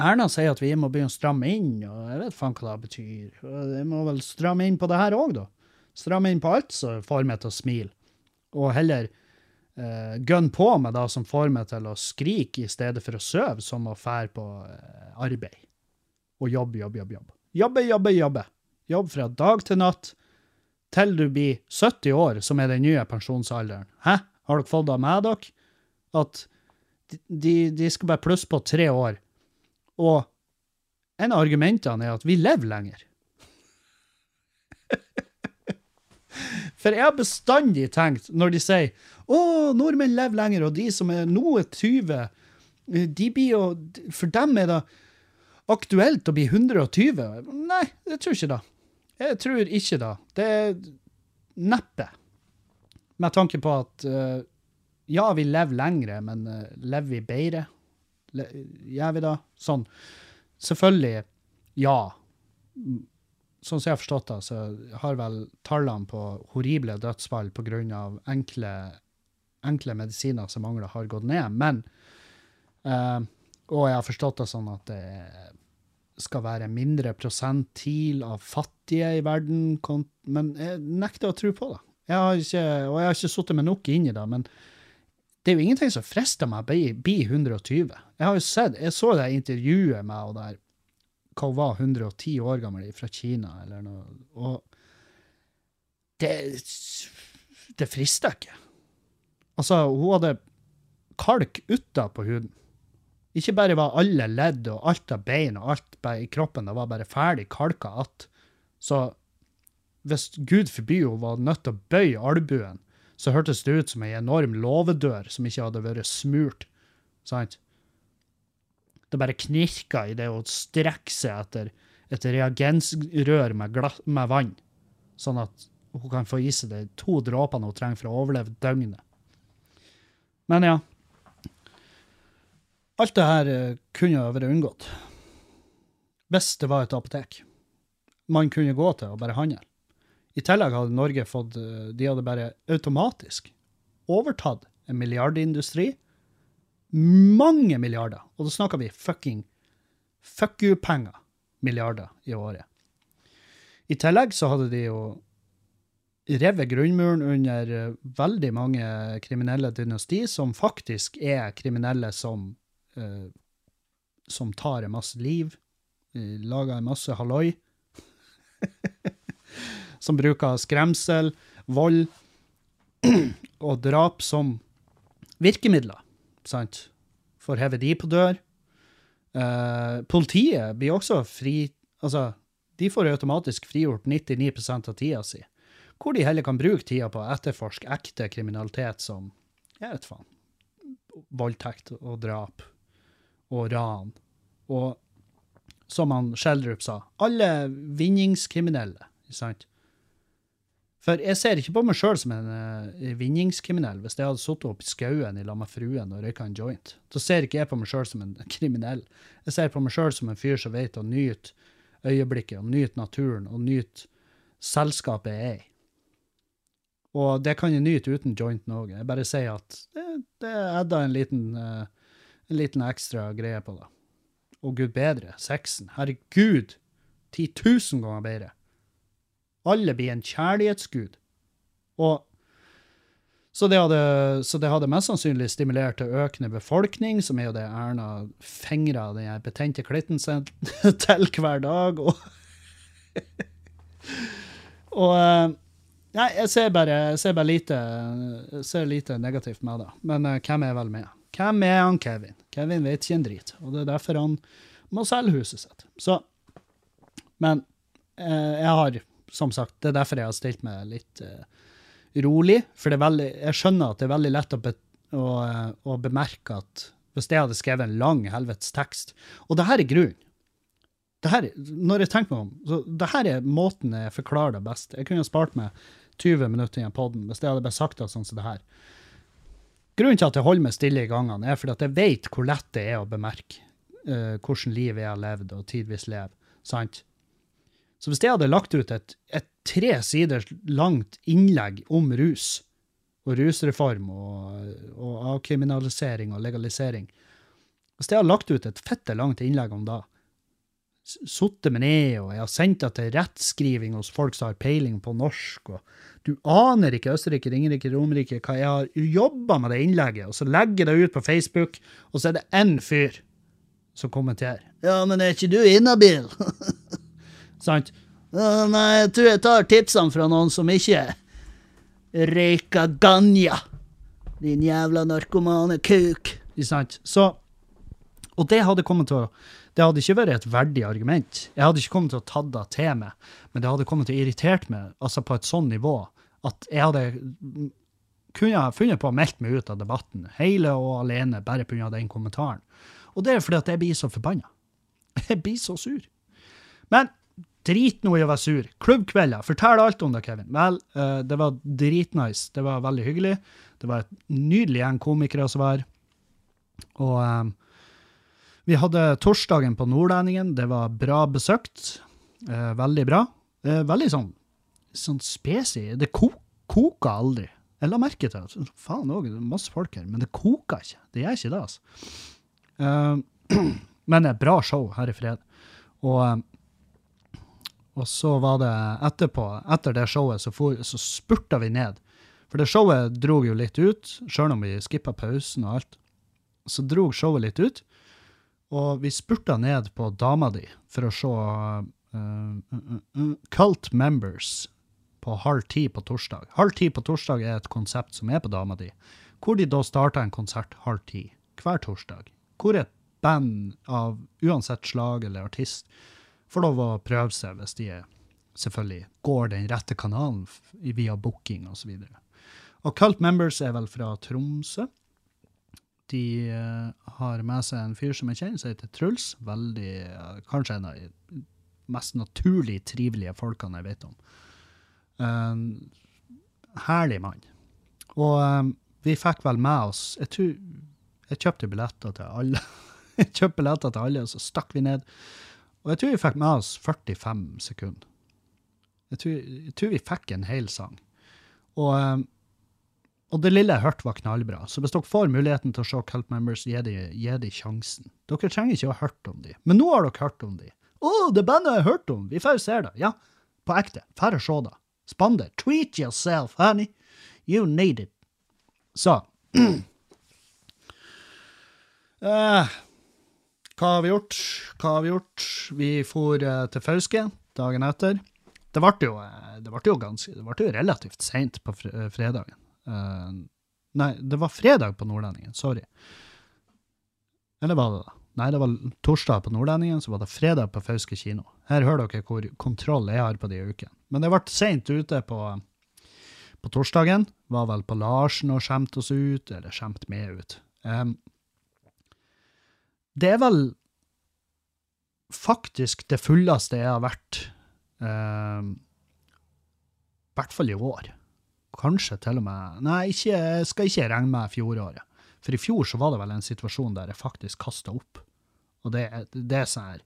Erna sier at vi må begynne å stramme inn, og jeg vet faen hva det betyr. Vi må vel stramme inn på det her òg, da. Stramme inn på alt som får meg til å smile. Og heller uh, gønn på med det som får meg til å skrike i stedet for å sove, som å fære på eh, arbeid. Og jobbe, jobbe, jobbe. Jobbe, jobbe, jobbe. Jobbe Jobb fra dag til natt til du blir 70 år, som er den nye pensjonsalderen. Hæ? Har dere fått det med dere? At de, de skal bare plusse på tre år. Og en av argumentene er at vi lever lenger. [laughs] For jeg har bestandig tenkt, når de sier å, nordmenn lever lenger, og de som er nå er 20, de blir jo For dem er det aktuelt å bli 120. Nei, jeg tror ikke det. Jeg tror ikke det. Det er neppe. Med tanke på at uh, ja, vi lever lengre, men uh, lever vi bedre? Le gjør vi det? Sånn. Selvfølgelig, ja. Sånn som jeg har forstått det, så har vel tallene på horrible dødsfall pga. Enkle, enkle medisiner som mangler, har gått ned. Men uh, Og jeg har forstått det sånn at det skal være mindre prosentil av fattige i verden, men jeg nekter å tro på det. Jeg har ikke, og jeg har ikke sittet meg nok inn i det, men det er jo ingenting som frister meg å bli, bli 120. Jeg har jo sett, jeg så det intervjuet med hun der, hva hun var, 110 år gammel, fra Kina, eller noe, og det, det frister ikke. Altså, hun hadde kalk utapå huden. Ikke bare var alle ledd og alt av bein og alt i kroppen det var bare ferdig kalka att. Så hvis Gud forby hun var nødt til å bøye albuen, så hørtes det ut som ei enorm låvedør som ikke hadde vært smurt. Sant? Det bare knirka i det å strekke seg etter et reagensrør med, med vann, sånn at hun kan få i seg de to dråpene hun trenger for å overleve døgnet. Men ja. Alt det her uh, kunne vært unngått. Hvis det var et apotek man kunne gå til og bare handle. I tillegg hadde Norge fått uh, De hadde bare automatisk overtatt en milliardindustri. Mange milliarder. Og da snakker vi fucking fuck you-penger. Milliarder i året. I tillegg så hadde de jo revet grunnmuren under uh, veldig mange kriminelle dynasti, som faktisk er kriminelle som uh, som tar en masse liv, lager en masse halloi. [laughs] som bruker skremsel, vold [clears throat] og drap som virkemidler, sant? Å heve de på dør. Eh, politiet blir også fri Altså, de får automatisk frigjort 99 av tida si, hvor de heller kan bruke tida på å etterforske ekte kriminalitet som jeg vet faen, voldtekt og drap og ran. Og som han Schjelderup sa. Alle vinningskriminelle. Sant? For jeg ser ikke på meg sjøl som en uh, vinningskriminell hvis jeg hadde sittet oppi skauen i lag med fruen og røyka en joint. så ser ikke jeg på meg sjøl som en [laughs] kriminell. Jeg ser på meg sjøl som en fyr som vet å nyte øyeblikket, og nyte naturen, og nyte selskapet jeg er i. Og det kan jeg nyte uten jointen òg. Jeg bare sier at det, det adda en liten, uh, en liten ekstra greie på det. Og gud bedre, sexen. Herregud! 10 000 ganger bedre. Alle blir en kjærlighetsgud. Og så det, hadde, så det hadde mest sannsynlig stimulert til økende befolkning, som er jo det Erna fingrer den betente klitten sin [laughs] til hver dag. Og, [laughs] og eh, Nei, jeg ser bare, jeg ser bare lite, ser lite negativt med det. Men uh, hvem er vel med? Hvem er han Kevin? Kevin vet ikke en drit, og det er derfor han må selge huset sitt. Så Men uh, jeg har som sagt, det er derfor jeg har stilt meg litt uh, rolig. For veldig, jeg skjønner at det er veldig lett å, be, å, uh, å, bemerke at hvis jeg hadde skrevet en lang helvetes tekst Og det her er grunnen. Her, når jeg tenker meg om, så det her er måten jeg forklarer det best. Jeg kunne spart meg 20 minutter i en podden hvis jeg hadde bare sagt det sånn som det her. Grunnen til at jeg holder meg stille i gangene, er fordi at jeg vet hvor lett det er å bemerke uh, hvordan liv jeg har levd, og tidvis lever. sant? Så hvis jeg hadde lagt ut et, et tre sider langt innlegg om rus, og rusreform og, og avkriminalisering og legalisering Hvis jeg hadde lagt ut et fette langt innlegg om det, sittet meg ned, og jeg har sendt det til rettskriving hos folk som har peiling på norsk, og du aner ikke Østerrike, Ringerike, Romerike, hva jeg har jobba med det innlegget, og så legger jeg det ut på Facebook, og så er det én fyr som kommenterer. Ja, men er ikke du inhabil? [laughs] Sant? Nei, jeg tror jeg tar tipsene fra noen som ikke røyker ganja. Din jævla narkomane kuk. Sant? Så Og det hadde kommet til å Det hadde ikke vært et verdig argument. Jeg hadde ikke kommet til å ta det til meg, men det hadde kommet til å irritert meg altså på et sånn nivå at jeg hadde kunne funnet på å melde meg ut av debatten, hele og alene, bare pga. den kommentaren. Og det er fordi at jeg blir så forbanna. [laughs] Jeg blir så sur. Men Drit nå i å være sur. Klubbkvelder. Fortell alt om det, Kevin. Vel, uh, det var dritnice. Det var veldig hyggelig. Det var et nydelig gjeng komikere som var her. Og um, vi hadde torsdagen på Nordlendingen. Det var bra besøkt. Uh, veldig bra. Uh, veldig sånn, sånn spesig. Det ko koka aldri. Jeg la merke til det. Faen òg, masse folk her. Men det koker ikke. Det gjør ikke det, altså. [clears throat] men et bra show her i fred. Og og så var det etterpå, etter det showet, så, for, så spurta vi ned. For det showet dro jo litt ut, sjøl om vi skippa pausen og alt. Så dro showet litt ut, og vi spurta ned på dama di for å se uh, uh, uh, Cult Members på halv ti på torsdag. Halv ti på torsdag er et konsept som er på dama di, hvor de da starter en konsert halv ti hver torsdag. Hvor et band av uansett slag eller artist får lov å prøve seg hvis de selvfølgelig går den rette kanalen via booking osv. Og, og Cult Members er vel fra Tromsø. De uh, har med seg en fyr som jeg kjenner, som heter Truls. Veldig, uh, Kanskje en av de mest naturlig trivelige folkene jeg vet om. Uh, herlig mann. Og um, vi fikk vel med oss Jeg tror jeg kjøpte billetter til alle. [laughs] jeg kjøpte billetter til alle, og så stakk vi ned. Og jeg tror vi fikk med oss 45 sekunder. Jeg tror, jeg tror vi fikk en hel sang. Og, eh, og, det lille jeg hørte, var knallbra. Så hvis dere får muligheten til å se Cult Members, gi de, de sjansen. Dere trenger ikke å ha hørt om dem. men nå har dere hørt om dem. Å, oh, det bandet jeg har hørt om! Vi får se det. Ja, på ekte. Får se det. Spann det. Treat yourself, honey. You need it. Så uh, [clears throat] Hva har vi gjort? Hva har vi gjort? Vi for uh, til Fauske dagen etter. Det ble jo, eh, det ble jo, ganske, det ble jo relativt seint på eh, fredagen. Uh, nei, det var fredag på Nordlendingen, sorry. Eller var det da? Nei, det var torsdag på Nordlendingen, så var det fredag på Fauske kino. Her hører dere hvor kontroll jeg har på de ukene. Men det ble seint ute på, på torsdagen. Var vel på Larsen og skjemte oss ut, eller skjemte meg ut. Um, det er vel faktisk det fulleste jeg har vært, eh, i hvert fall i år. Kanskje til og med Nei, ikke, jeg skal ikke regne med fjoråret. For i fjor så var det vel en situasjon der jeg faktisk kasta opp. Og det, det er sånn her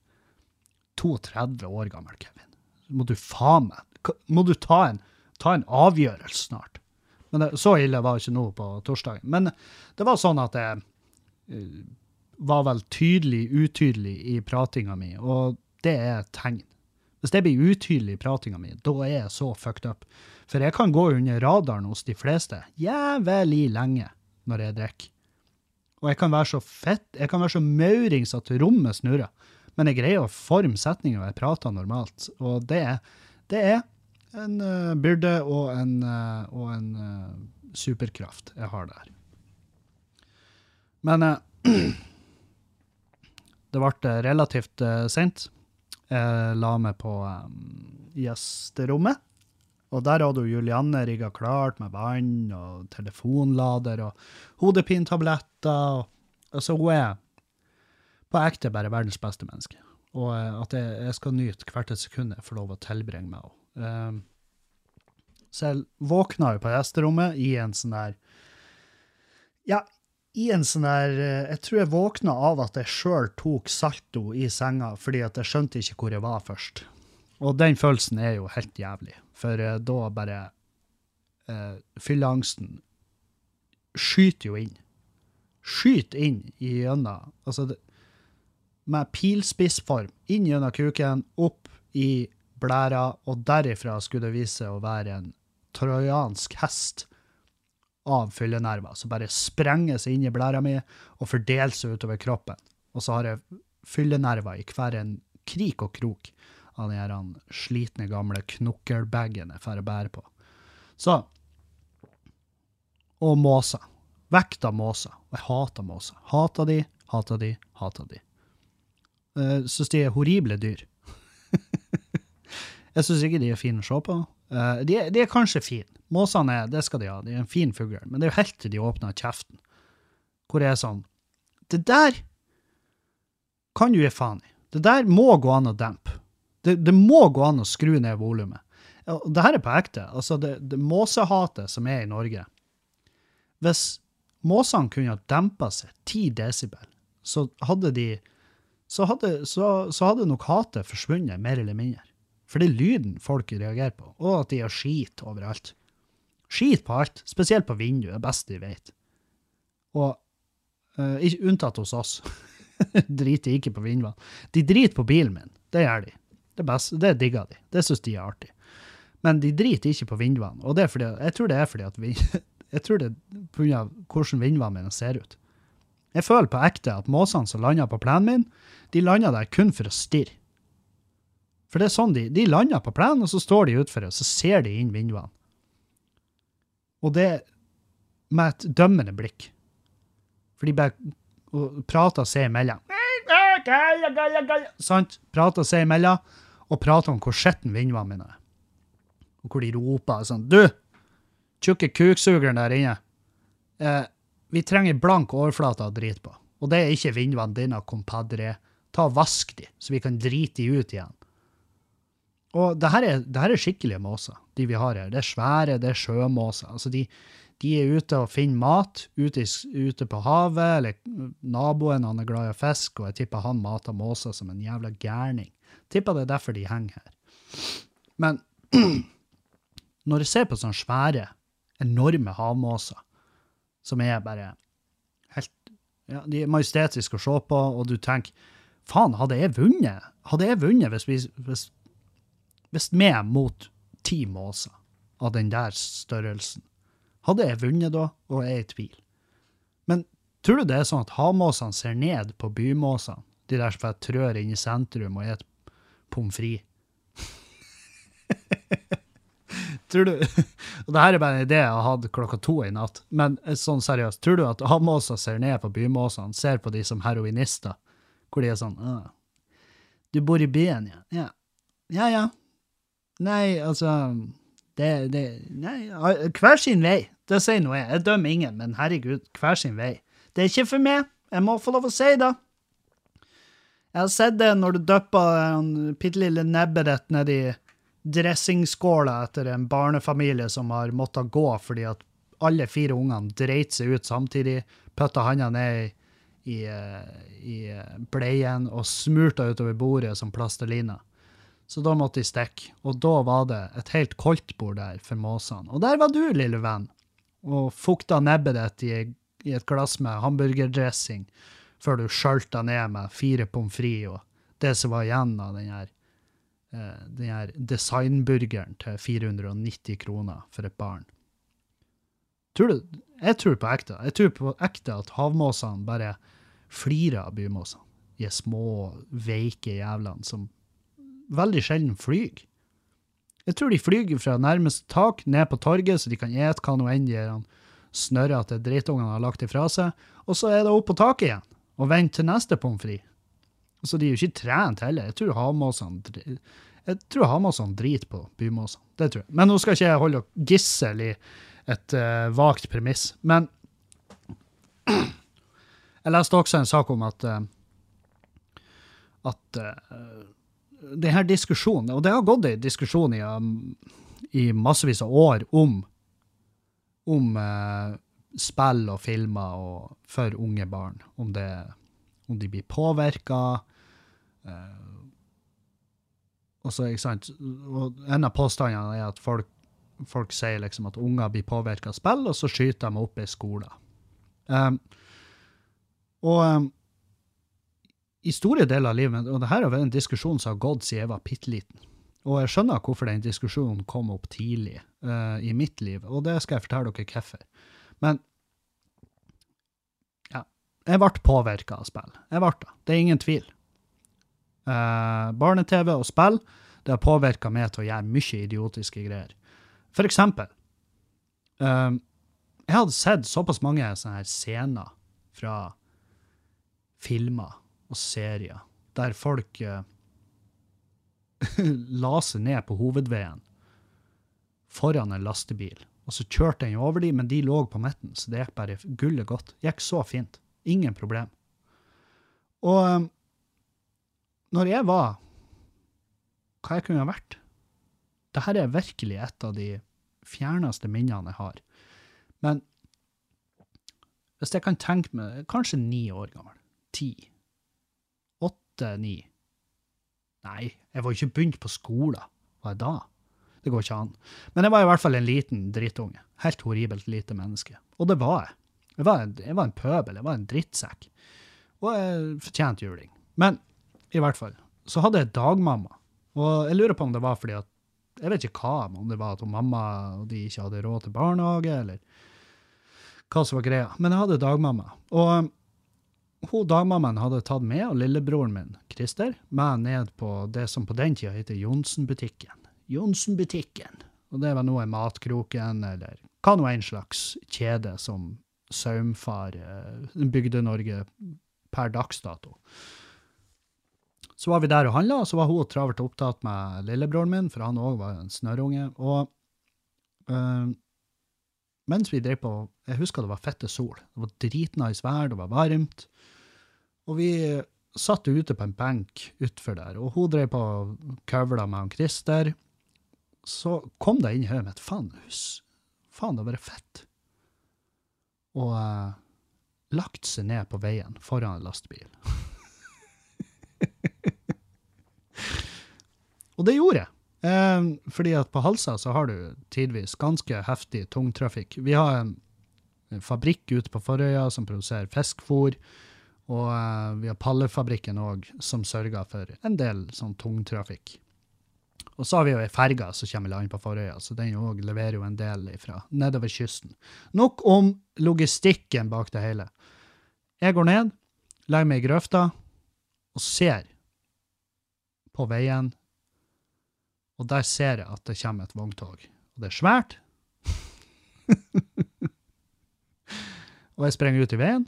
32 år gammel, Kevin. Må du faen meg Må du ta en, ta en avgjørelse snart? Men det, så ille var det ikke nå på torsdagen. Men det var sånn at jeg eh, var vel tydelig utydelig i pratinga mi, og det er et tegn. Hvis det blir utydelig i pratinga mi, da er jeg så fucked up. For jeg kan gå under radaren hos de fleste jævlig lenge når jeg drikker. Og jeg kan være så fett, jeg kan være så maurings at rommet snurrer. Men jeg greier å forme setninger og jeg prater normalt. Og det, er- det er en uh, byrde og en, uh, og en uh, superkraft jeg har der. Men [clears throat] det ble relativt uh, sent. Jeg la meg på um, gjesterommet. Og der hadde Julianne rigga klart med vann og telefonlader og hodepinetabletter. Og, altså, hun er på ekte bare verdens beste menneske. Og eh, at jeg, jeg skal nyte hvert et sekund jeg får lov å tilbringe med henne. Um, så jeg våkna jo på gjesterommet i en sånn der Ja, i en sånn der eh, Jeg tror jeg våkna av at jeg sjøl tok salto i senga, fordi at jeg skjønte ikke hvor jeg var først. Og den følelsen er jo helt jævlig, for eh, da bare eh, Fylleangsten skyter jo inn. Skyter inn gjennom Altså, det, med pilspissform inn gjennom kuken, opp i blæra, og derifra skulle det vise å være en trojansk hest av fyllenerver som bare sprenger seg inn i blæra mi og fordeler seg utover kroppen. Og så har jeg fyllenerver i hver en krik og krok av de her slitne, gamle knokkelbagen jeg får bære på. Så Og måser. Vekt av måser. Og jeg hater måser. Hater de, hater de, hater de. Uh, Syns de er horrible dyr. Jeg syns ikke de er fine å se på. Uh, de, de er kanskje fine. Måsene er, det skal de ha, de er en fin fugl. Men det er jo helt til de åpner kjeften, hvor det er sånn Det der kan du gi faen i. Det der må gå an å dempe. Det, det må gå an å skru ned volumet. Ja, Det her er på ekte. Altså, det, det måsehatet som er i Norge Hvis måsene kunne ha dempa seg 10 desibel, så hadde de så hadde, så, så hadde nok hatet forsvunnet, mer eller mindre. For det er lyden folk reagerer på, og at de har skit overalt. Skit på alt, spesielt på vinduet, det beste de vet. Og ikke unntatt hos oss. [laughs] driter ikke på vinduene. De driter på bilen min, det gjør de. Det, beste, det digger de. Det syns de er artig. Men de driter ikke på vinduene, og fordi, jeg tror det er fordi at vi, [laughs] jeg tror det er pga. hvordan vinduene mine ser ut. Jeg føler på ekte at måsene som lander på plenen min, de lander der kun for å stirre. For det er sånn de, de lander på plenen, og så står de utfor, og så ser de inn vinduene. Og det med et dømmende blikk. For de bare prater seg imellom. Sant? Prater seg imellom, og prater om hvor skitten vinduene mine er. Og hvor de roper sånn Du, tjukke kuksugeren der inne. Eh, vi trenger blank overflate å drite på. Og det er ikke vinduene dine, compadre. Ta og Vask de, så vi kan drite de ut igjen. Og det her er, det her er skikkelige måser, de vi har her. Det er svære, det er sjømåser. Altså de, de er ute og finner mat ute, ute på havet, eller naboen han er glad i å fiske, og jeg tipper han mater måser som en jævla gærning. Tipper det er derfor de henger her. Men [clears throat] når jeg ser på sånne svære, enorme havmåser, som er bare helt ja, De er majestetiske å se på, og du tenker faen, hadde jeg vunnet? Hadde jeg vunnet hvis vi hvis, hvis vi mot ti måser av den der størrelsen? Hadde jeg vunnet da, og jeg er i tvil. Men tror du det er sånn at havmåsene ser ned på bymåsene? De der som trør inn i sentrum og spiser pommes frites? [laughs] tror du Og det her er bare en idé jeg hadde klokka to i natt, men sånn seriøst, tror du at havmåser ser ned på bymåsene, ser på de som heroinister, hvor de er sånn Du bor i byen, ja? Ja. Ja, ja. Nei, altså det, det Nei, hver sin vei. Det sier nå jeg. Jeg dømmer ingen, men herregud, hver sin vei. Det er ikke for meg. Jeg må få lov å si det. Jeg har sett det når du dypper bitte lille nebbet ditt nedi dressingskåla etter en barnefamilie som har måttet gå fordi at alle fire ungene dreit seg ut samtidig, putta handa ned i, i, eh, i eh, bleien og smurta utover bordet som plastelina. Så da måtte de stikke. Og da var det et helt koldtbord der for måsene. Og der var du, lille venn, og fukta nebbet ditt i, i et glass med hamburgerdressing før du skjølta ned med fire pommes frites og det som var igjen av den her, eh, den her designburgeren til 490 kroner for et barn. Tror du, jeg tror på ekte. Jeg tror på ekte at havmåsene bare flirer av bymåsene. De små, veike jævlene som veldig sjelden flyr. Jeg tror de flyr fra nærmeste tak ned på torget, så de kan ete hva nå enn de snørrete drittungene har lagt ifra seg, og så er det opp på taket igjen og vente til neste pommes frites. Så de er jo ikke trent heller. Jeg tror havmåsene jeg driter på bymåsene. Det tror jeg. Men nå skal ikke jeg holde gissel i et uh, vagt premiss. Men [clears throat] jeg leste også en sak om at uh, at uh, det her diskusjonen, og det har gått en diskusjon i, um, i massevis av år om, om eh, spill og filmer og for unge barn, om, det, om de blir påvirka. Eh, En av påstandene er at folk, folk sier liksom at unger blir påvirka av spill, og så skyter de opp i skolen. Um, og um, i store deler av livet, og det her har vært en diskusjon som har gått siden jeg var bitte liten. Og jeg skjønner hvorfor den diskusjonen kom opp tidlig uh, i mitt liv, og det skal jeg fortelle dere hvorfor. Men ja, jeg ble påvirka av spill. Jeg ble det. Det er ingen tvil. Uh, Barne-TV og spill det har påvirka meg til å gjøre mye idiotiske greier. For eksempel uh, Jeg hadde sett såpass mange sånne her scener fra filmer og serier der folk uh, [laughs] la seg ned på hovedveien foran en lastebil. Og så kjørte den over dem, men de lå på midten, så det gikk bare gullet godt. Gikk så fint. Ingen problem. Og um, når jeg var hva jeg kunne ha vært Dette er virkelig et av de fjerneste minnene jeg har. Men hvis jeg kan tenke meg Kanskje ni år gammel. Ti. Åtte-ni. Nei, jeg var ikke begynt på skolen. Var jeg da? Det går ikke an. Men jeg var i hvert fall en liten drittunge. Helt horribelt lite menneske. Og det var jeg. Jeg var, en, jeg var en pøbel. Jeg var en drittsekk. Og jeg fortjente juling. Men i hvert fall, så hadde jeg dagmamma. Og jeg lurer på om det var fordi at Jeg vet ikke hva, om det var at mamma og de ikke hadde råd til barnehage, eller hva som var greia. Men jeg hadde dagmamma. Og hun dagmammaen hadde tatt med og lillebroren min, Christer, med ned på det som på den tida heter Johnsen-butikken. Johnsen-butikken. Og det var noe Matkroken, eller hva nå en slags kjede som saumfar eh, Bygde-Norge per dags dato. Så var vi der og handla, og så var hun travelt opptatt med lillebroren min, for han òg var en snørrunge. Og øh, mens vi drev på Jeg husker det var fette sol. Det var dritnice vær, det var varmt. Og vi satt ute på en benk utfor der, og hun drev på og køvla med han Christer. Så kom det inn i hodet mitt faen, hus, faen, det var fett. Og uh, lagt seg ned på veien foran en lastebil. [laughs] Og det gjorde jeg. Eh, fordi at på Halsa så har du tidvis ganske heftig tungtrafikk. Vi har en fabrikk ute på Forøya som produserer fiskfôr. Og uh, vi har Pallefabrikken òg, som sørger for en del sånn tungtrafikk. Og så har vi jo ei ferge som kommer i land på Forøya, så den òg leverer jo en del ifra nedover kysten. Nok om logistikken bak det hele. Jeg går ned, legger meg i grøfta og ser på veien og der ser jeg at det kommer et vogntog. Og det er svært. [laughs] og jeg sprenger ut i veien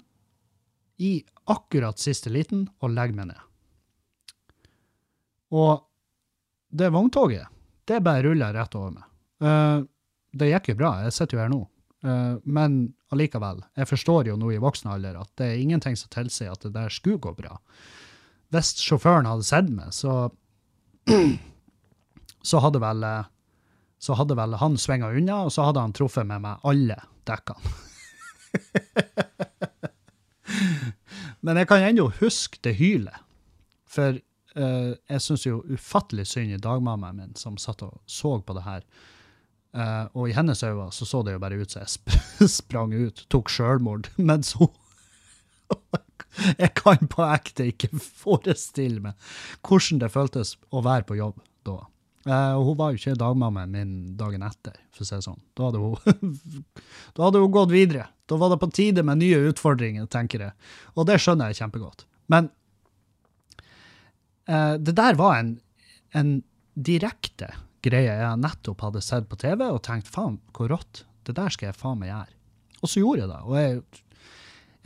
i akkurat siste liten og legger meg ned. Og det vogntoget, det bare ruller rett over meg. Uh, det gikk jo bra, jeg sitter jo her nå. Uh, men allikevel, jeg forstår jo nå i voksen alder at det er ingenting som tilsier at det der skulle gå bra. hvis sjåføren hadde sett meg, så [clears throat] så hadde vel eh, så hadde vel han svinga unna, og så hadde han truffet med meg alle dekkene. [laughs] Men jeg kan ennå huske det hylet. For uh, jeg syns jo ufattelig synd i dagmammaen min, som satt og så på det her. Uh, og i hennes øyne så så det jo bare ut som jeg sp [laughs] sprang ut, tok sjølmord. [laughs] Mens hun [laughs] Jeg kan på ekte ikke forestille meg hvordan det føltes å være på jobb da. Uh, hun var jo ikke dagmammaen min dagen etter, for å si det sånn. Da hadde, hun, da hadde hun gått videre. Da var det på tide med nye utfordringer, tenker jeg. Og det skjønner jeg kjempegodt. Men eh, det der var en, en direkte greie jeg nettopp hadde sett på TV og tenkt faen, hvor rått. Det der skal jeg faen meg gjøre. Og så gjorde jeg det. Og jeg,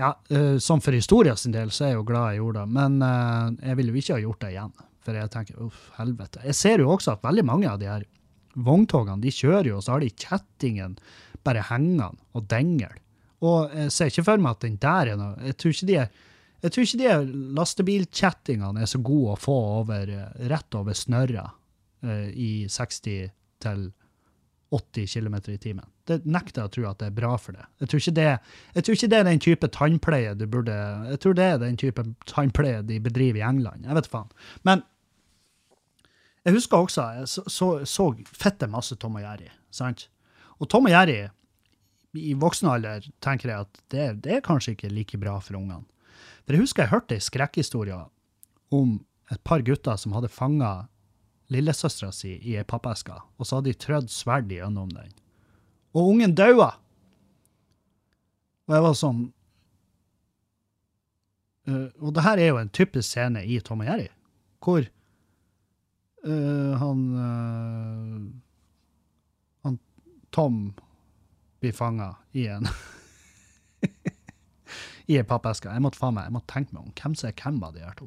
ja, uh, sånn for historien sin del så er jeg jo glad jeg gjorde det, men uh, jeg ville jo ikke ha gjort det igjen. For jeg tenker uff, helvete. Jeg ser jo også at veldig mange av de her vogntogene, de kjører jo, og så har de kjettingen bare hengende og dengel. Og jeg ser ikke for meg at den der er noe Jeg tror ikke de er jeg tror ikke de lastebilkjettingene er så gode å få over, eh, rett over snørra uh, i 60 til 80 km i timen. Det nekter jeg å tro at det er bra for det. Jeg tror, det. jeg tror ikke det er den type tannpleie du burde Jeg tror det er den type tannpleie de bedriver i England. Jeg vet faen. Men jeg husker også jeg så, så, så fette masse Tom og Jerry. sant? Og Tom og Jerry i voksen alder tenker jeg at det, det er kanskje ikke like bra for ungene. For jeg husker jeg hørte ei skrekkhistorie om et par gutter som hadde fanga lillesøstera si i ei pappeske, og så hadde de trødd sverd gjennom den. Og ungen daua! Og jeg var sånn uh, Og det her er jo en typisk scene i Tom og Jerry, hvor uh, han uh, Han Tom blir fanga i en [laughs] I ei pappeske. Jeg måtte faen meg, jeg måtte tenke meg om hvem som er hvem av de her to.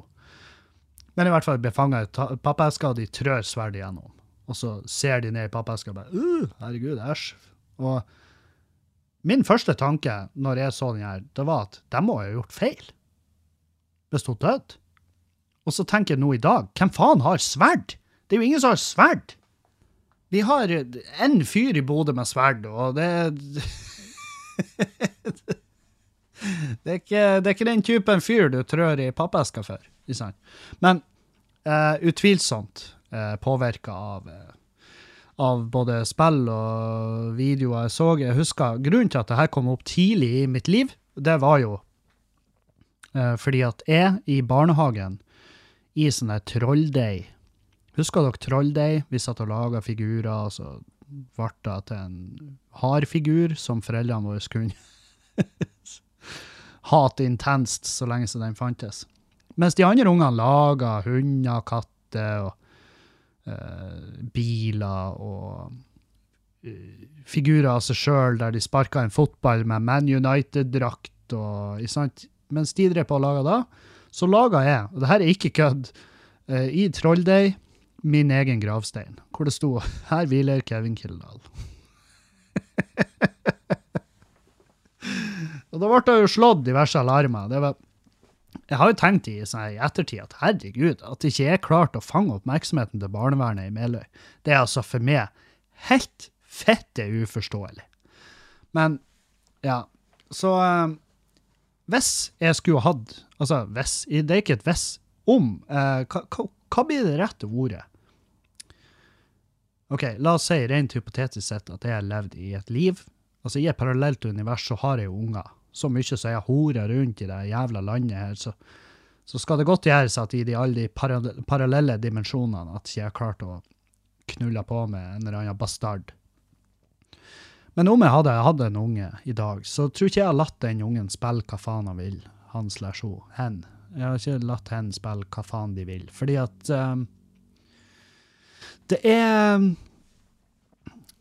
Men i hvert fall blir fanga i pappeska, og de trør sverdet igjennom. Og så ser de ned i pappeska og bare uh, herregud, æsj. Og min første tanke når jeg så den her, det var at de må ha gjort feil. Hvis hun døde. Og så tenker jeg nå i dag, hvem faen har sverd? Det er jo ingen som har sverd. Vi har en fyr i Bodø med sverd, og det det, er ikke, det er ikke den typen fyr du trør i pappeska for. Men uh, utvilsomt uh, påvirka av, uh, av både spill og videoer jeg så. Jeg husker Grunnen til at det her kom opp tidlig i mitt liv, det var jo fordi at jeg i barnehagen i sånn der trolldeig Husker dere trolldeig? Vi satt og laga figurer, og så ble det til en hard figur som foreldrene våre kunne [laughs] hate intenst så lenge som den fantes. Mens de andre ungene laga hunder, katter og uh, biler og uh, figurer av seg sjøl der de sparka en fotball med Man United-drakt. Mens de drev på og laga da, så laga jeg, og det her er ikke kødd, uh, i Trolldeig min egen gravstein, hvor det sto 'Her hviler Kevin Kildahl'. [laughs] og da ble det jo slått diverse alarmer. Var jeg har jo tenkt i, sånn, i ettertid at herregud, at det ikke er klart å fange oppmerksomheten til barnevernet i Meløy, det er altså for meg helt fette uforståelig. Men ja, så eh, Hvis jeg skulle hatt Altså, hvis, det er ikke et hvis. Om. Eh, hva, hva, hva, blir det rette ordet? OK, la oss si rent hypotetisk sett at jeg har levd i et liv. Altså, I et parallelt univers så har jeg jo unger så mye som jeg horer rundt i det jævla landet her, så, så skal det godt gjøres at i de, alle de parallelle dimensjonene at jeg har klart å knulle på med en eller annen bastard. Men om jeg hadde hatt en unge i dag, så tror ikke jeg har latt den ungen spille hva faen han vil. Han slash hun. Hen. Jeg har ikke latt hen spille hva faen de vil. Fordi at um, Det er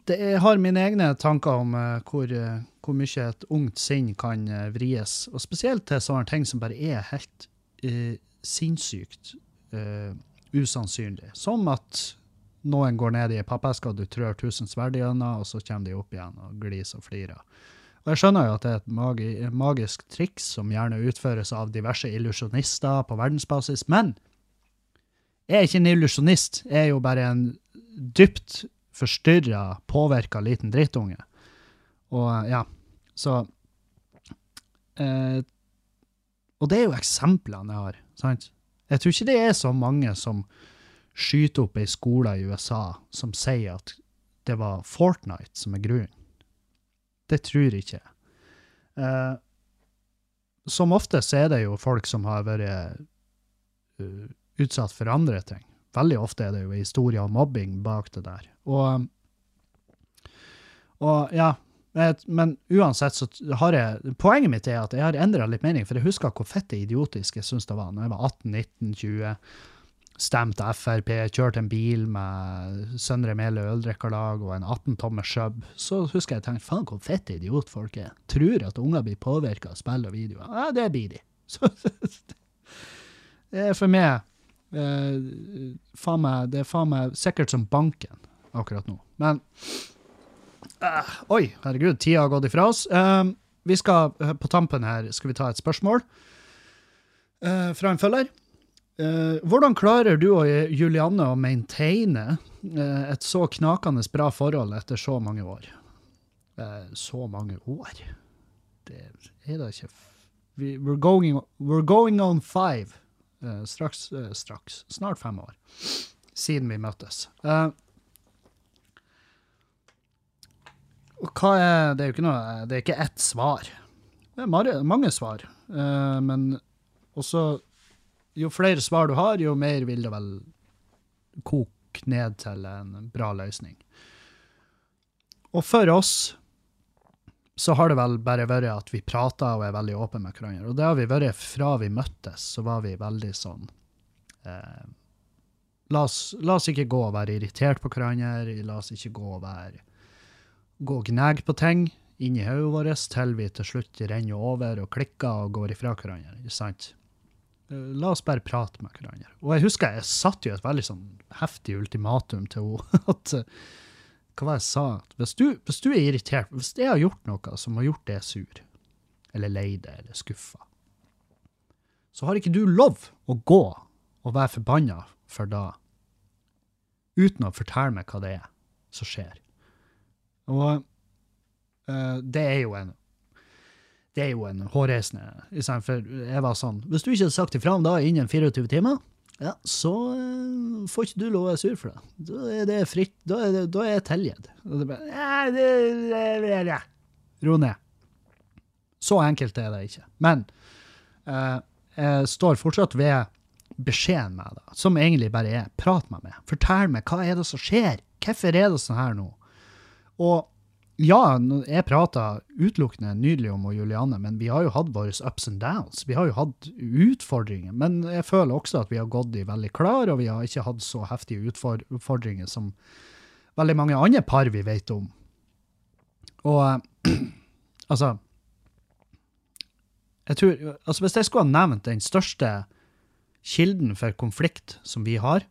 det er, har mine egne tanker om uh, hvor, uh, hvor, mye et ungt sinn kan uh, vries. Og spesielt til sånne ting som bare er helt sinnssykt usannsynlig. Som at noen går ned i og du trør tusen sverd gjennom, og så kommer de opp igjen og gliser og flirer. Og jeg skjønner jo at det er et magi, magisk triks som gjerne utføres av diverse illusjonister på verdensbasis, men jeg er ikke en illusjonist. Jeg er jo bare en dypt forstyrra, påvirka liten drittunge. Og ja, så eh, Og det er jo eksemplene jeg har, sant? Jeg tror ikke det er så mange som skyter opp ei skole i USA som sier at det var Fortnite som er grunnen. Det tror jeg ikke. Eh, som oftest er det jo folk som har vært uh, utsatt for andre ting. Veldig ofte er det jo historier om mobbing bak det der. Og, og ja, men uansett så har jeg Poenget mitt er at jeg har endra litt mening, for jeg husker hvor fette idiotisk jeg syns det var når jeg var 18-19-20. Stemte Frp, kjørte en bil med Søndre Mele øldrikkerlag og en 18 tommer Shub. Så husker jeg tenkte faen hvor fette idiot folk er. Tror at unger blir påvirka av spill og videoer. Ja, det blir de. Så, [laughs] det er for meg eh, meg, Det er faen meg sikkert som banken akkurat nå. Men eh, Oi, herregud, tida har gått ifra oss. Eh, vi skal eh, på tampen her skal vi ta et spørsmål eh, fra en følger. Eh, hvordan klarer du og Julianne å maintaine et så knakende bra forhold etter så mange år? så mange år? Det er da ikke we're, going, we're going on five. Eh, straks, eh, straks. Snart fem år siden vi møttes. Eh, og hva er Det er jo ikke noe Det er ikke ett svar. Det er mange, svar. Men også Jo flere svar du har, jo mer vil det vel koke ned til en bra løsning. Og for oss så har det vel bare vært at vi prater og er veldig åpne med hverandre. Og det har vi vært fra vi møttes, så var vi veldig sånn eh, la, oss, la oss ikke gå og være irritert på hverandre, la oss ikke gå og være gå og gnage på ting inni hodet vårt til vi til slutt renner over og klikker og går ifra hverandre. ikke sant? Eh, La oss bare prate med hverandre. Og jeg husker jeg satte jo et veldig sånn heftig ultimatum til henne. [laughs] at hva var jeg sa? Hvis du, hvis du er irritert, hvis jeg har gjort noe som har gjort deg sur, eller lei deg, eller skuffa, så har ikke du lov å gå og være forbanna for da, uten å fortelle meg hva det er som skjer. Og eh, det er jo en det er jo en hårreisende? For jeg var sånn Hvis du ikke hadde sagt ifra om da innen 24 timer, ja, så uh, får ikke du lov å være sur for det. Da er det fritt. Da er, det, da er jeg tilgitt. Ja. Ro ned. Så enkelt er det ikke. Men uh, jeg står fortsatt ved beskjeden med det, som egentlig bare er prat med meg. Fortell meg hva er det som skjer. Hvorfor er det sånn her nå? Og ja, jeg prata utelukkende nydelig om og Julianne, men vi har jo hatt våre ups and downs. Vi har jo hatt utfordringer, men jeg føler også at vi har gått i veldig klar, og vi har ikke hatt så heftige utfordringer som veldig mange andre par vi vet om. Og [clears throat] altså jeg tror, altså Hvis jeg skulle ha nevnt den største kilden for konflikt som vi har,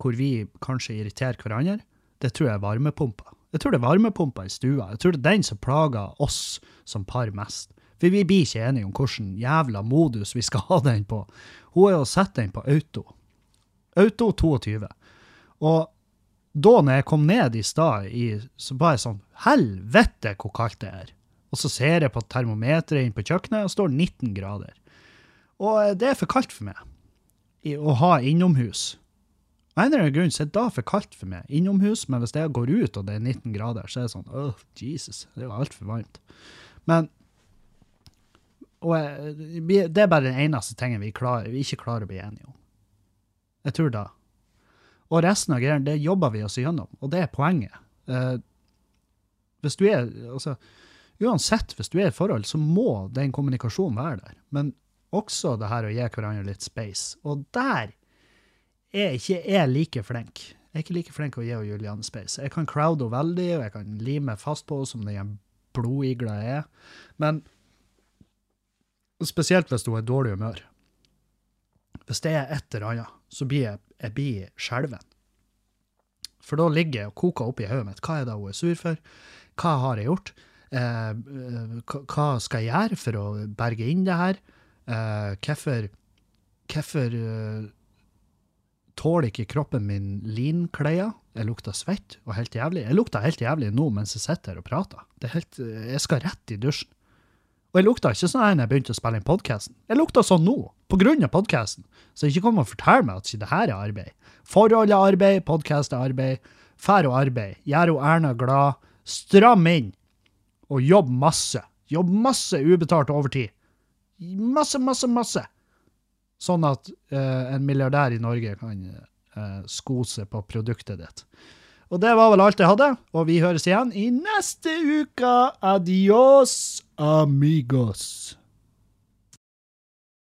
hvor vi kanskje irriterer hverandre, det tror jeg er varmepumpa. Jeg tror det er varmepumpa i stua. Jeg tror det er den som plager oss som par mest. For vi blir ikke enige om hvilken jævla modus vi skal ha den på. Hun er å sette den på auto. Auto 22. Og da når jeg kom ned i stad, så var jeg sånn Helvete hvor kaldt det er. Og så ser jeg på termometeret inn på kjøkkenet, og står 19 grader. Og eh, det er for kaldt for meg å ha innomhus. En eller annen grunn så det da for kaldt for meg innomhus, men hvis jeg går ut og det er 19 grader, så er det sånn Åh, Jesus, det er jo altfor varmt. Men og jeg, Det er bare den eneste tingen vi, klarer, vi ikke klarer å bli enige om. Jeg tror det. Og resten av greiene, det jobber vi oss igjennom, og det er poenget. Eh, hvis du er, altså, Uansett, hvis du er i forhold, så må den kommunikasjonen være der. Men også det her å gi hverandre litt space. Og der er ikke jeg like flink. Jeg er ikke like flink å gi Julianne space. Jeg kan crowde henne veldig, og jeg kan lime fast på henne som den blodigla jeg er. Men spesielt hvis hun er i dårlig humør. Hvis det er et eller annet, så blir jeg, jeg blir skjelven. For da ligger og koker opp i hodet mitt. Hva er det hun er sur for? Hva har jeg gjort? Eh, eh, hva skal jeg gjøre for å berge inn det her? Eh, hvorfor Hvorfor eh, tåler ikke kroppen min linklær? Jeg lukter svett og helt jævlig. Jeg lukter helt jævlig nå mens jeg sitter her og prater. Er helt, eh, jeg skal rett i dusjen. Og jeg lukta ikke sånn da jeg begynte å spille inn podkasten. Jeg lukta sånn nå, på grunn av podkasten. Så ikke kom og fortell meg at ikke det her er arbeid. Forhold er arbeid, podkast er arbeid. Fær og arbeid. Gjør hun Erna glad. Stram inn. Og jobb masse. Jobb masse ubetalt overtid. Masse, masse, masse. Sånn at eh, en milliardær i Norge kan eh, sko seg på produktet ditt. Og det var vel alt jeg hadde, og vi høres igjen i neste uke. Adios, amigos.